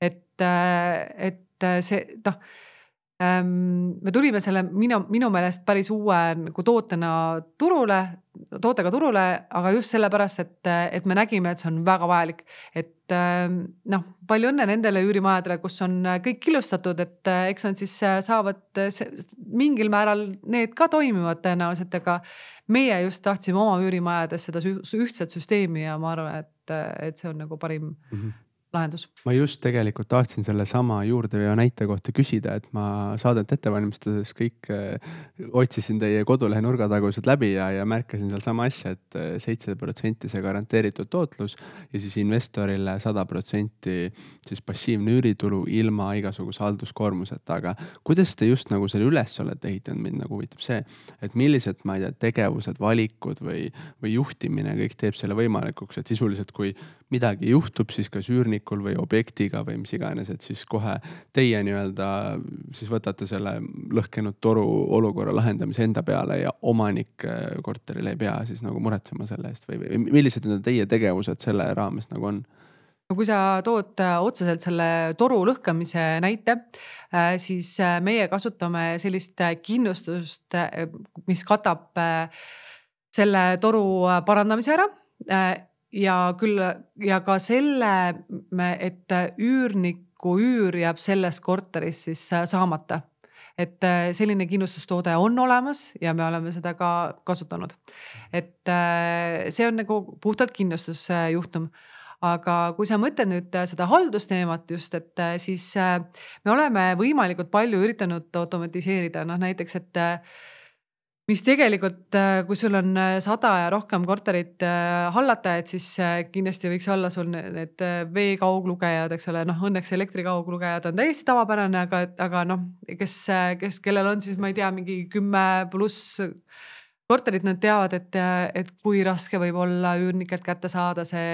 et, äh, et see noh, me tulime selle minu, minu meelest päris uue nagu tootena turule, tootega turule, aga just sellepärast, et, et me nägime, et see on väga vajalik. et ähm, noh, palju õnne nendele üürimajadele, kus on kõik killustatud, et eks nad siis saavad mingil määral, need ka toimivad tõenäoliselt, aga meie just tahtsime oma üürimajades seda ühtset süsteemi ja ma arvan, et, et see on nagu parim mm. -hmm lahendus. ma just tegelikult tahtsin sellesama juurdeveo näite kohta küsida, et ma saadet ette valmistades kõik äh, otsisin teie kodulehe nurgatagused läbi ja, ja märkasin seal sama asja et, et äh, seitse protsenti see garanteeritud tootlus ja siis investorile sada protsenti siis passiivne üüritulu ilma igasuguse halduskoormuseta, aga kuidas te just nagu selle üles olete ehitanud, mind nagu huvitab see, et millised, ma ei tea, tegevused, valikud või, või juhtimine kõik teeb selle võimalikuks, et sisuliselt kui midagi juhtub, siis kas üürnikul või objektiga või mis iganes, et siis kohe teie nii-öelda siis võtate selle lõhkenud toru olukorra lahendamise enda peale ja omanik äh, korteril ei pea siis nagu muretsema selle eest või, või millised need teie tegevused selle raames nagu on? no kui sa tood äh, otseselt selle toru lõhkamise näite, äh, siis meie kasutame sellist kindlustust, mis katab selle toru parandamise ära ja küll ja ka selle, et üürniku üür jääb selles korteris siis äh, saamata. et äh, selline kindlustustoode on olemas ja me oleme seda ka kasutanud. et äh, see on nagu puhtalt kindlustusjuhtum aga kui sa mõtled nüüd seda haldusteemat just, et siis me oleme võimalikult palju üritanud automatiseerida, noh näiteks, et mis tegelikult, äh, kui sul on äh, sada ja rohkem korterit äh, hallata, et siis kindlasti võiks olla sul need veekauglugejad, eks ole, noh õnneks elektrikauglugejad on täiesti tavapärane, aga, aga noh, kes, kes, kellel on siis, ma ei tea, mingi kümme pluss korterit, nad teavad, et, et kui raske võib olla üürnikelt kätte saada see,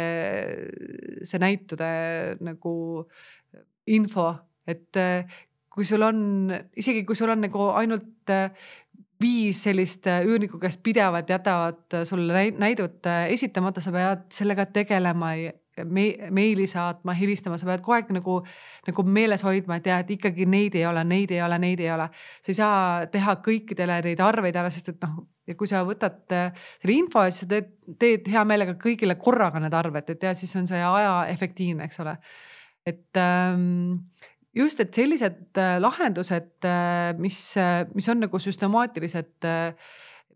see näitude nagu info, et kui sul on, isegi kui sul on nagu ainult viis sellist äh, üürnikku, kes pidevalt jätavad äh, sulle näidut äh, esitamata, sa pead sellega tegelema me, meili saatma, helistama, sa pead kogu aeg nagu, nagu meeles hoidma, et jah, et ikkagi neid ei ole, neid ei ole, neid ei ole. sa ei saa teha kõikidele neid arveid ära, sest et noh, ja kui sa võtad selle info, siis sa teed, teed hea meelega kõigile korraga need arved, et ja siis on see aja efektiivne, eks ole. et ähm, just, et sellised äh, lahendused, äh, mis, äh, mis on nagu süstemaatilised,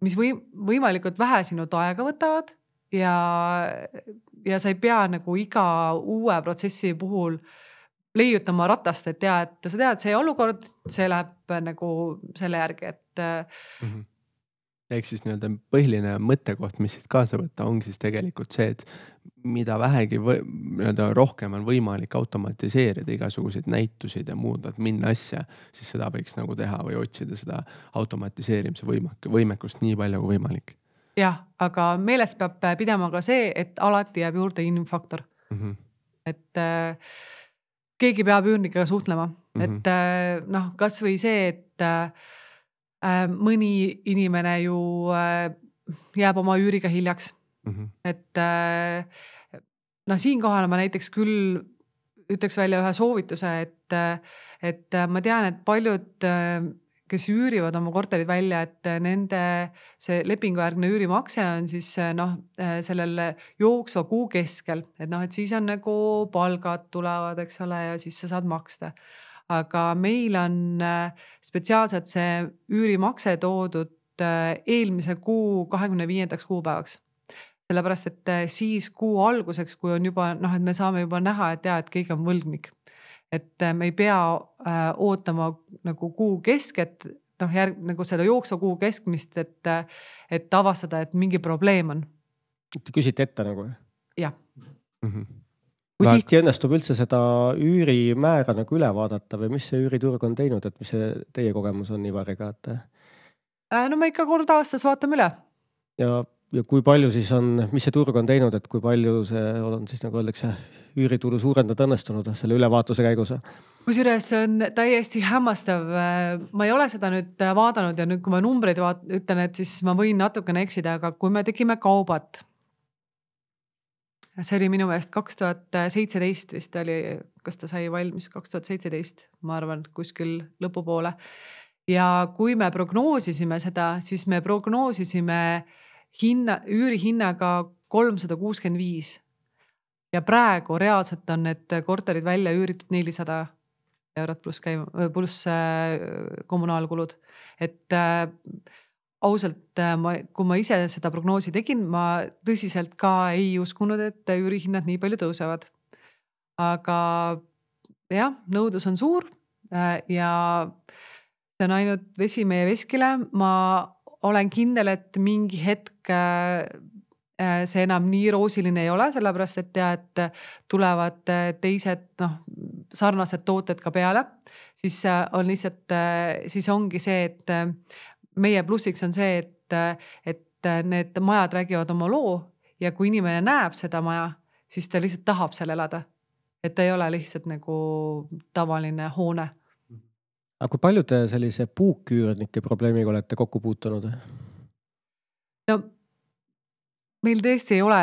mis või võimalikult vähe sinult aega võtavad ja, ja sa ei pea nagu iga uue protsessi puhul leiutama ratast, et ja, et sa tead, see olukord, see läheb nagu selle järgi, et mm. -hmm ehk siis nii-öelda põhiline mõttekoht, mis siit kaasa võtta, ongi siis tegelikult see, et mida vähegi nii-öelda rohkem on võimalik automatiseerida igasuguseid näitusid ja muud admin asja, siis seda võiks nagu teha või otsida seda automatiseerimise võimek-, võimekust nii palju kui võimalik. jah, aga meeles peab pidama ka see, et alati jääb juurde inimfaktor mm. -hmm. et äh, keegi peab üürnikega suhtlema mm, -hmm. et äh, noh, kasvõi see, et Äh, mõni inimene ju äh, jääb oma üüriga hiljaks mm. -hmm. et äh, noh, siinkohal ma näiteks küll ütleks välja ühe soovituse, et, et ma tean, et paljud, kes üürivad oma korterid välja, et nende see lepingujärgne üürimakse on siis noh, sellel jooksva kuu keskel, et noh, et siis on nagu palgad tulevad, eks ole, ja siis sa saad maksta aga meil on äh, spetsiaalselt see üürimakse toodud äh, eelmise kuu kahekümne viiendaks kuupäevaks sellepärast, et äh, siis kuu alguseks, kui on juba noh, et me saame juba näha, et ja, et keegi on võlgnik. et me ei pea äh, ootama nagu kuu kesket, noh järg nagu selle jooksva kuu keskmist, et, et avastada, et mingi probleem on. Te küsite ette nagu? jah mm. -hmm kui Väga... tihti õnnestub üldse seda üürimäära nagu üle vaadata või mis see üüriturg on teinud, et mis see teie kogemus on Ivariga, et? Äh, no me ikka kord aastas vaatame üle. ja, ja kui palju siis on, mis see turg on teinud, et kui palju see on siis nagu öeldakse, üüritulu suurendada õnnestunud selle ülevaatuse käigus? kusjuures see on täiesti hämmastav. ma ei ole seda nüüd vaadanud ja nüüd, kui ma numbreid vaat-, ütlen, et siis ma võin natukene eksida, aga kui me tegime kaubat see oli minu meelest kaks tuhat seitseteist vist oli, kas ta sai valmis kaks tuhat seitseteist, ma arvan, kuskil lõpupoole. ja kui me prognoosisime seda, siis me prognoosisime hinna, üürihinnaga kolmsada kuuskümmend viis. ja praegu reaalselt on need korterid välja üüritud nelisada eurot pluss käiv-, pluss äh, kommunaalkulud, et äh, ausalt äh, ma, kui ma ise seda prognoosi tegin, ma tõsiselt ka ei uskunud, et üürihinnad nii palju tõusevad. aga jah, nõudlus on suur äh, ja see on ainult vesi meie veskile, ma olen kindel, et mingi hetk äh, see enam nii roosiline ei ole, sellepärast et ja, et tulevad teised noh, sarnased tooted ka peale, siis on lihtsalt, siis ongi see, et meie plussiks on see, et, et need majad räägivad oma loo ja kui inimene näeb seda maja, siis ta lihtsalt tahab seal elada. et ta ei ole lihtsalt nagu tavaline hoone. aga kui palju te sellise puuküürnike probleemiga olete kokku puutunud? no meil tõesti ei ole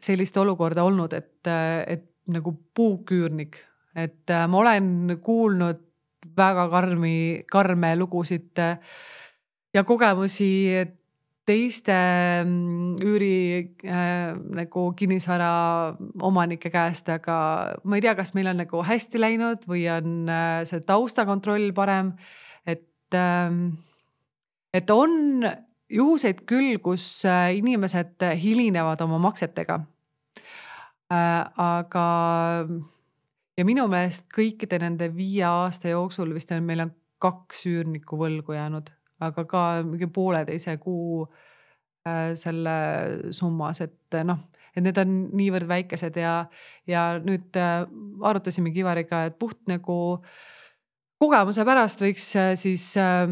sellist olukorda olnud, et, et nagu puuküürnik, et ma olen kuulnud väga karmi, karme lugusid äh, ja kogemusi teiste mm, üüri äh, nagu kinnisvara omanike käest, aga ma ei tea, kas meil on nagu hästi läinud või on äh, see taustakontroll parem. et äh,, et on juhuseid küll, kus äh, inimesed hilinevad oma maksetega äh,. aga ja minu meelest kõikide nende viie aasta jooksul vist on, meil on kaks üürnikku võlgu jäänud aga ka mingi pooleteise kuu äh, selle summas, et noh, et need on niivõrd väikesed ja, ja nüüd äh, arutasimegi Ivariga, et puht nagu kogemuse pärast võiks äh, siis äh,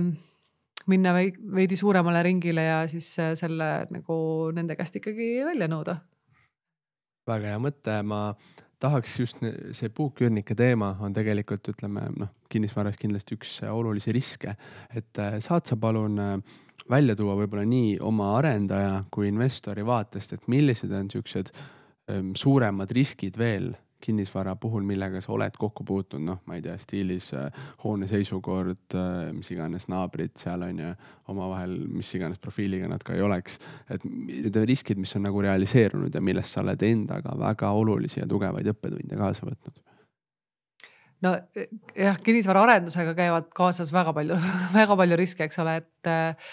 minna veidi suuremale ringile ja siis äh, selle nagu nende käest ikkagi välja nõuda. väga hea mõte, ma tahaks just see puuküürnike teema on tegelikult ütleme noh, kinnisvaras kindlasti üks olulisi riske, et äh, saad sa palun äh, välja tuua võib-olla nii oma arendaja kui investori vaatest, et millised on siuksed ähm, suuremad riskid veel kinnisvara puhul, millega sa oled kokku puutunud, noh, ma ei tea, stiilis äh, hoone seisukord, äh, mis iganes naabrid seal on ju, omavahel, mis iganes profiiliga nad ka ei oleks. et need riskid, mis on nagu realiseerunud ja millest sa oled endaga väga olulisi ja tugevaid õppetunde kaasa võtnud no jah, kinnisvaraarendusega käivad kaasas väga palju väga palju riske, eks ole, et äh,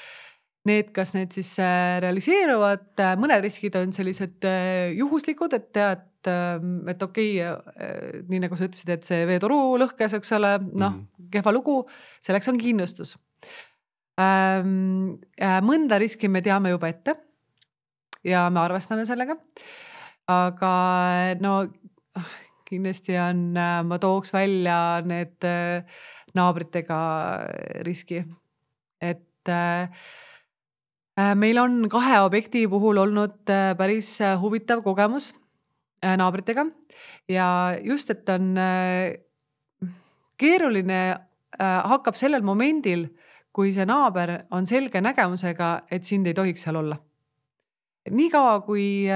need, kas need siis realiseeruvad, mõned riskid on sellised juhuslikud, et tead, et, ähm, et okei okay,, nii nagu sa ütlesid, et see veetoru lõhkes, eks ole, noh mm. kehva lugu, selleks on kindlustus ähm,. mõnda riski me teame juba ette ja me arvestame sellega. aga no kindlasti on, ma tooks välja need äh, naabritega riski, et äh, meil on kahe objekti puhul olnud äh, päris huvitav kogemus Äh, naabritega ja just, et on äh, keeruline äh, hakkab sellel momendil, kui see naaber on selge nägemusega, et sind ei tohiks seal olla. niikaua, kui,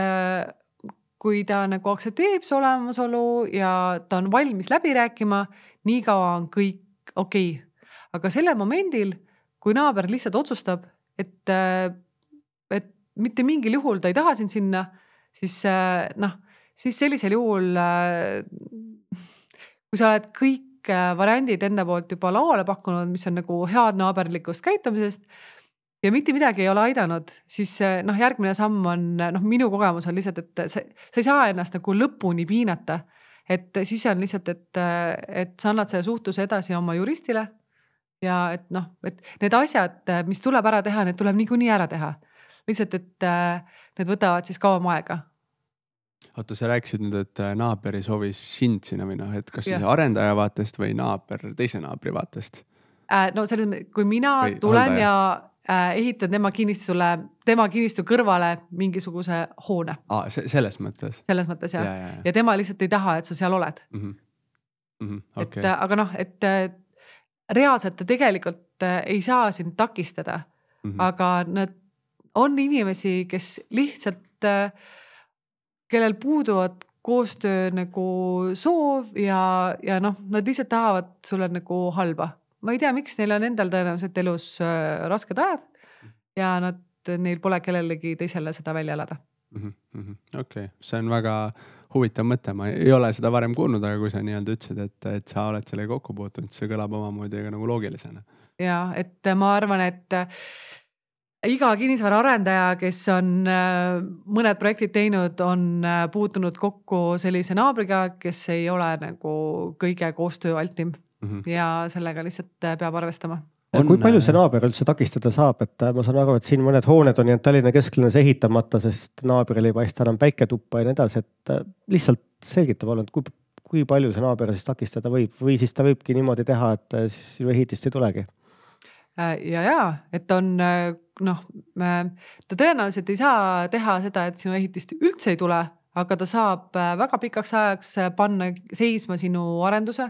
kui ta nagu aktsepteerib su olemasolu ja ta on valmis läbi rääkima, niikaua on kõik okei okay.. aga sellel momendil, kui naaber lihtsalt otsustab, et, et mitte mingil juhul ta ei taha sind sinna, siis noh siis sellisel juhul, äh, kui sa oled kõik äh, variandid enda poolt juba lauale pakkunud, mis on nagu head naaberlikust käitumisest ja mitte midagi ei ole aidanud, siis äh, noh, järgmine samm on noh, minu kogemus on lihtsalt, et sa, sa ei saa ennast nagu lõpuni piinata. et siis on lihtsalt, et, et sa annad selle suhtluse edasi oma juristile. Ja et noh, et need asjad, mis tuleb ära teha, need tuleb niikuinii ära teha. lihtsalt, et need võtavad siis kauem aega oota, sa rääkisid nüüd, et äh, naaber ei soovi sind sinna või noh, et kas siis arendaja vaatest või naaber teise naabri vaatest äh,? no selles mõttes, kui mina või tulen haldaja. ja äh, ehitan tema kinnistule, tema kinnistu kõrvale mingisuguse hoone ah,. selles mõttes? selles mõttes jah ja, ja, ja. ja tema lihtsalt ei taha, et sa seal oled mm. -hmm. Mm -hmm. Okay. et äh, aga noh, et äh, reaalselt ta tegelikult äh, ei saa sind takistada mm, -hmm. aga nad on inimesi, kes lihtsalt äh, kellel puuduvad koostöö nagu soov ja, ja noh, nad lihtsalt tahavad sulle nagu halba. ma ei tea, miks neil on endal tõenäoliselt elus äh, rasked ajad ja nad, neil pole kellelegi teisele seda välja elada mm -hmm.. okei see on väga huvitav mõte, ma ei ole seda varem kuulnud, aga kui sa nii-öelda ütlesid, et, et sa oled sellega kokku puutunud, see kõlab omamoodi ka nagu loogilisena. ja et ma arvan, et iga kinnisvaraarendaja, kes on äh, mõned projektid teinud, on äh, puutunud kokku sellise naabriga, kes ei ole nagu kõige koostööaltim mm -hmm. ja sellega lihtsalt äh, peab arvestama On... kui palju see naaber üldse takistada saab, et ma saan aru, et siin mõned hooned on jäänud Tallinna kesklinnas ehitamata, sest naabril ei paista enam päike tuppa ja nii edasi, et lihtsalt selgita palun, et kui, kui palju see naaber siis takistada võib või siis ta võibki niimoodi teha, et siis ju ehitist ei tulegi. Äh, ja, ja et on äh, noh, ta tõenäoliselt ei saa teha seda, et sinu ehitist üldse ei tule, aga ta saab äh, väga pikaks ajaks panna seisma sinu arenduse.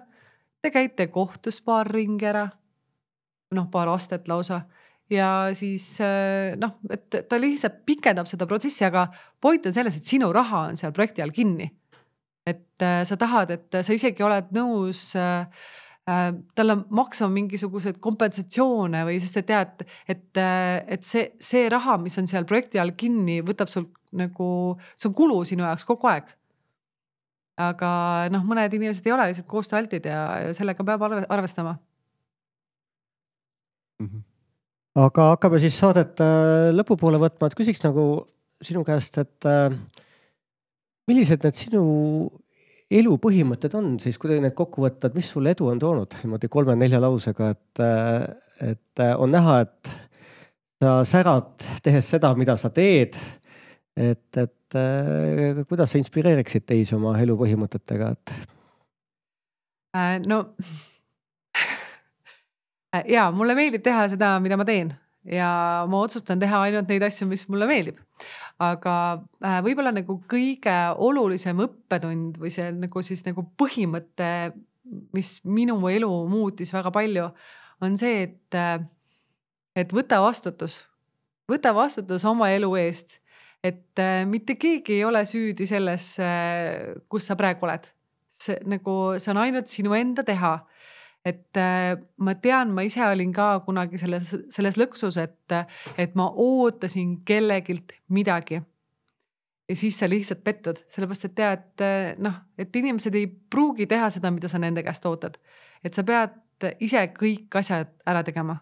Te käite kohtus paar ringi ära, noh, paar astet lausa ja siis noh, et ta lihtsalt pikendab seda protsessi, aga point on selles, et sinu raha on seal projekti all kinni. et sa tahad, et sa isegi oled nõus äh, Äh, talle maksma mingisuguseid kompensatsioone või sest et tead, et, äh, et see, see raha, mis on seal projekti all kinni, võtab sul nagu, see on kulu sinu jaoks kogu aeg. aga noh, mõned inimesed ei ole lihtsalt koostööaltid ja sellega peab arvestama mm. -hmm. aga hakkame siis saadet äh, lõpupoole võtma, et küsiks nagu sinu käest, et millised need sinu elu põhimõtted on siis, kuidagi need kokku võtta, et mis sulle edu on toonud niimoodi kolme-nelja lausega, et, et on näha, et sa särad tehes seda, mida sa teed. et, et kuidas sa inspireeriksid teisi oma elu põhimõtetega, et? Äh, no ja mulle meeldib teha seda, mida ma teen ja ma otsustan teha ainult neid asju, mis mulle meeldib aga äh, võib-olla nagu kõige olulisem õppetund või see nagu siis nagu põhimõte, mis minu elu muutis väga palju, on see, et, äh, et võta vastutus, võta vastutus oma elu eest. et äh, mitte keegi ei ole süüdi selles, kus sa praegu oled. see nagu, see on ainult sinu enda teha et äh, ma tean, ma ise olin ka kunagi selles, selles lõksus, et, et ma ootasin kellegilt midagi. ja siis sa lihtsalt pettud, sellepärast et tead äh, noh, et inimesed ei pruugi teha seda, mida sa nende käest ootad. et sa pead ise kõik asjad ära tegema.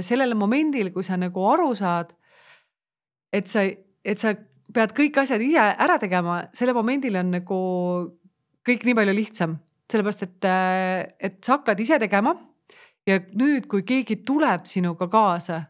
sellel momendil, kui sa nagu aru saad, et sa, et sa pead kõik asjad ise ära tegema, selle momendil on nagu kõik nii palju lihtsam sellepärast et, et sa hakkad ise tegema ja nüüd, kui keegi tuleb sinuga kaasa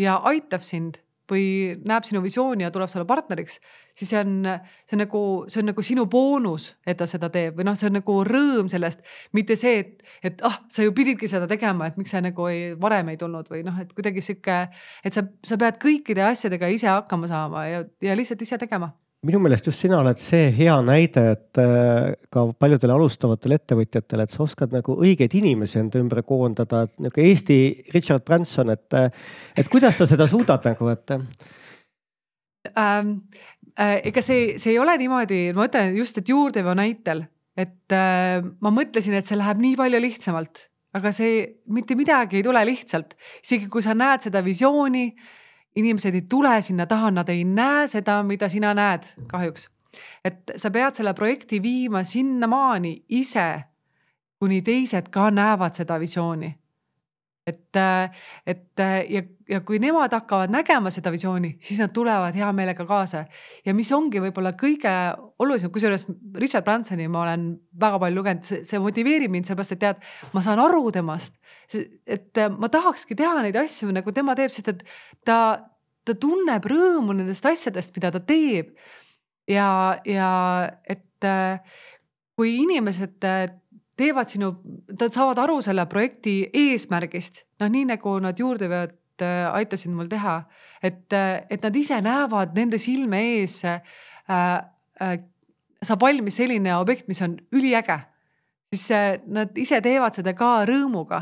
ja aitab sind või näeb sinu visiooni ja tuleb sulle partneriks, siis see on, see on nagu, see on nagu sinu boonus, et ta seda teeb või noh, see on nagu rõõm sellest, mitte see, et, et ah, sa ju pididki seda tegema, et miks sa nagu ei, varem ei tulnud või noh, et kuidagi sihuke, et sa, sa pead kõikide asjadega ise hakkama saama ja, ja lihtsalt ise tegema minu meelest just sina oled see hea näide, et äh, ka paljudele alustavatele ettevõtjatele, et sa oskad nagu õigeid inimesi enda ümber koondada, et nihuke Eesti Richard Branson, et, äh, et kuidas sa seda suudad nagu, et ähm,? Äh, ega see, see ei ole niimoodi, ma ütlen just, et juurdeveo näitel, et äh, ma mõtlesin, et see läheb nii palju lihtsamalt, aga see mitte midagi ei tule lihtsalt, isegi kui sa näed seda visiooni inimesed ei tule sinna taha, nad ei näe seda, mida sina näed, kahjuks. et sa pead selle projekti viima sinnamaani ise, kuni teised ka näevad seda visiooni. et, et ja, ja kui nemad hakkavad nägema seda visiooni, siis nad tulevad hea meelega kaasa. ja mis ongi võib-olla kõige olulisem, kusjuures Richard Bransoni ma olen väga palju lugenud, see motiveerib mind sellepärast, et tead, ma saan aru temast et äh, ma tahakski teha neid asju nagu tema teeb, sest et ta, ta tunneb rõõmu nendest asjadest, mida ta teeb. ja, ja et äh, kui inimesed äh, teevad sinu, nad saavad aru selle projekti eesmärgist, noh, nii nagu nad juurdeveod aitasid mul teha, et, et nad ise näevad nende silme ees äh,. Äh, saab valmis selline objekt, mis on üliäge, siis nad ise teevad seda ka rõõmuga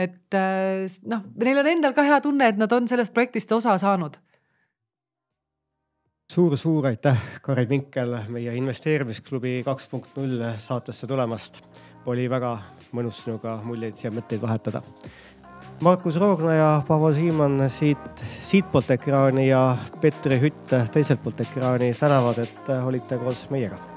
et äh, noh, neil on endal ka hea tunne, et nad on sellest projektist osa saanud. suur-suur aitäh, Karin Vinkel, meie investeerimisklubi kaks punkt null saatesse tulemast. oli väga mõnus sinuga muljeid ja mõtteid vahetada. Markus Roogna ja Paavo Siimann siit, siitpoolt ekraani ja Petri Hütt teiselt poolt ekraani tänavad, et olite koos meiega.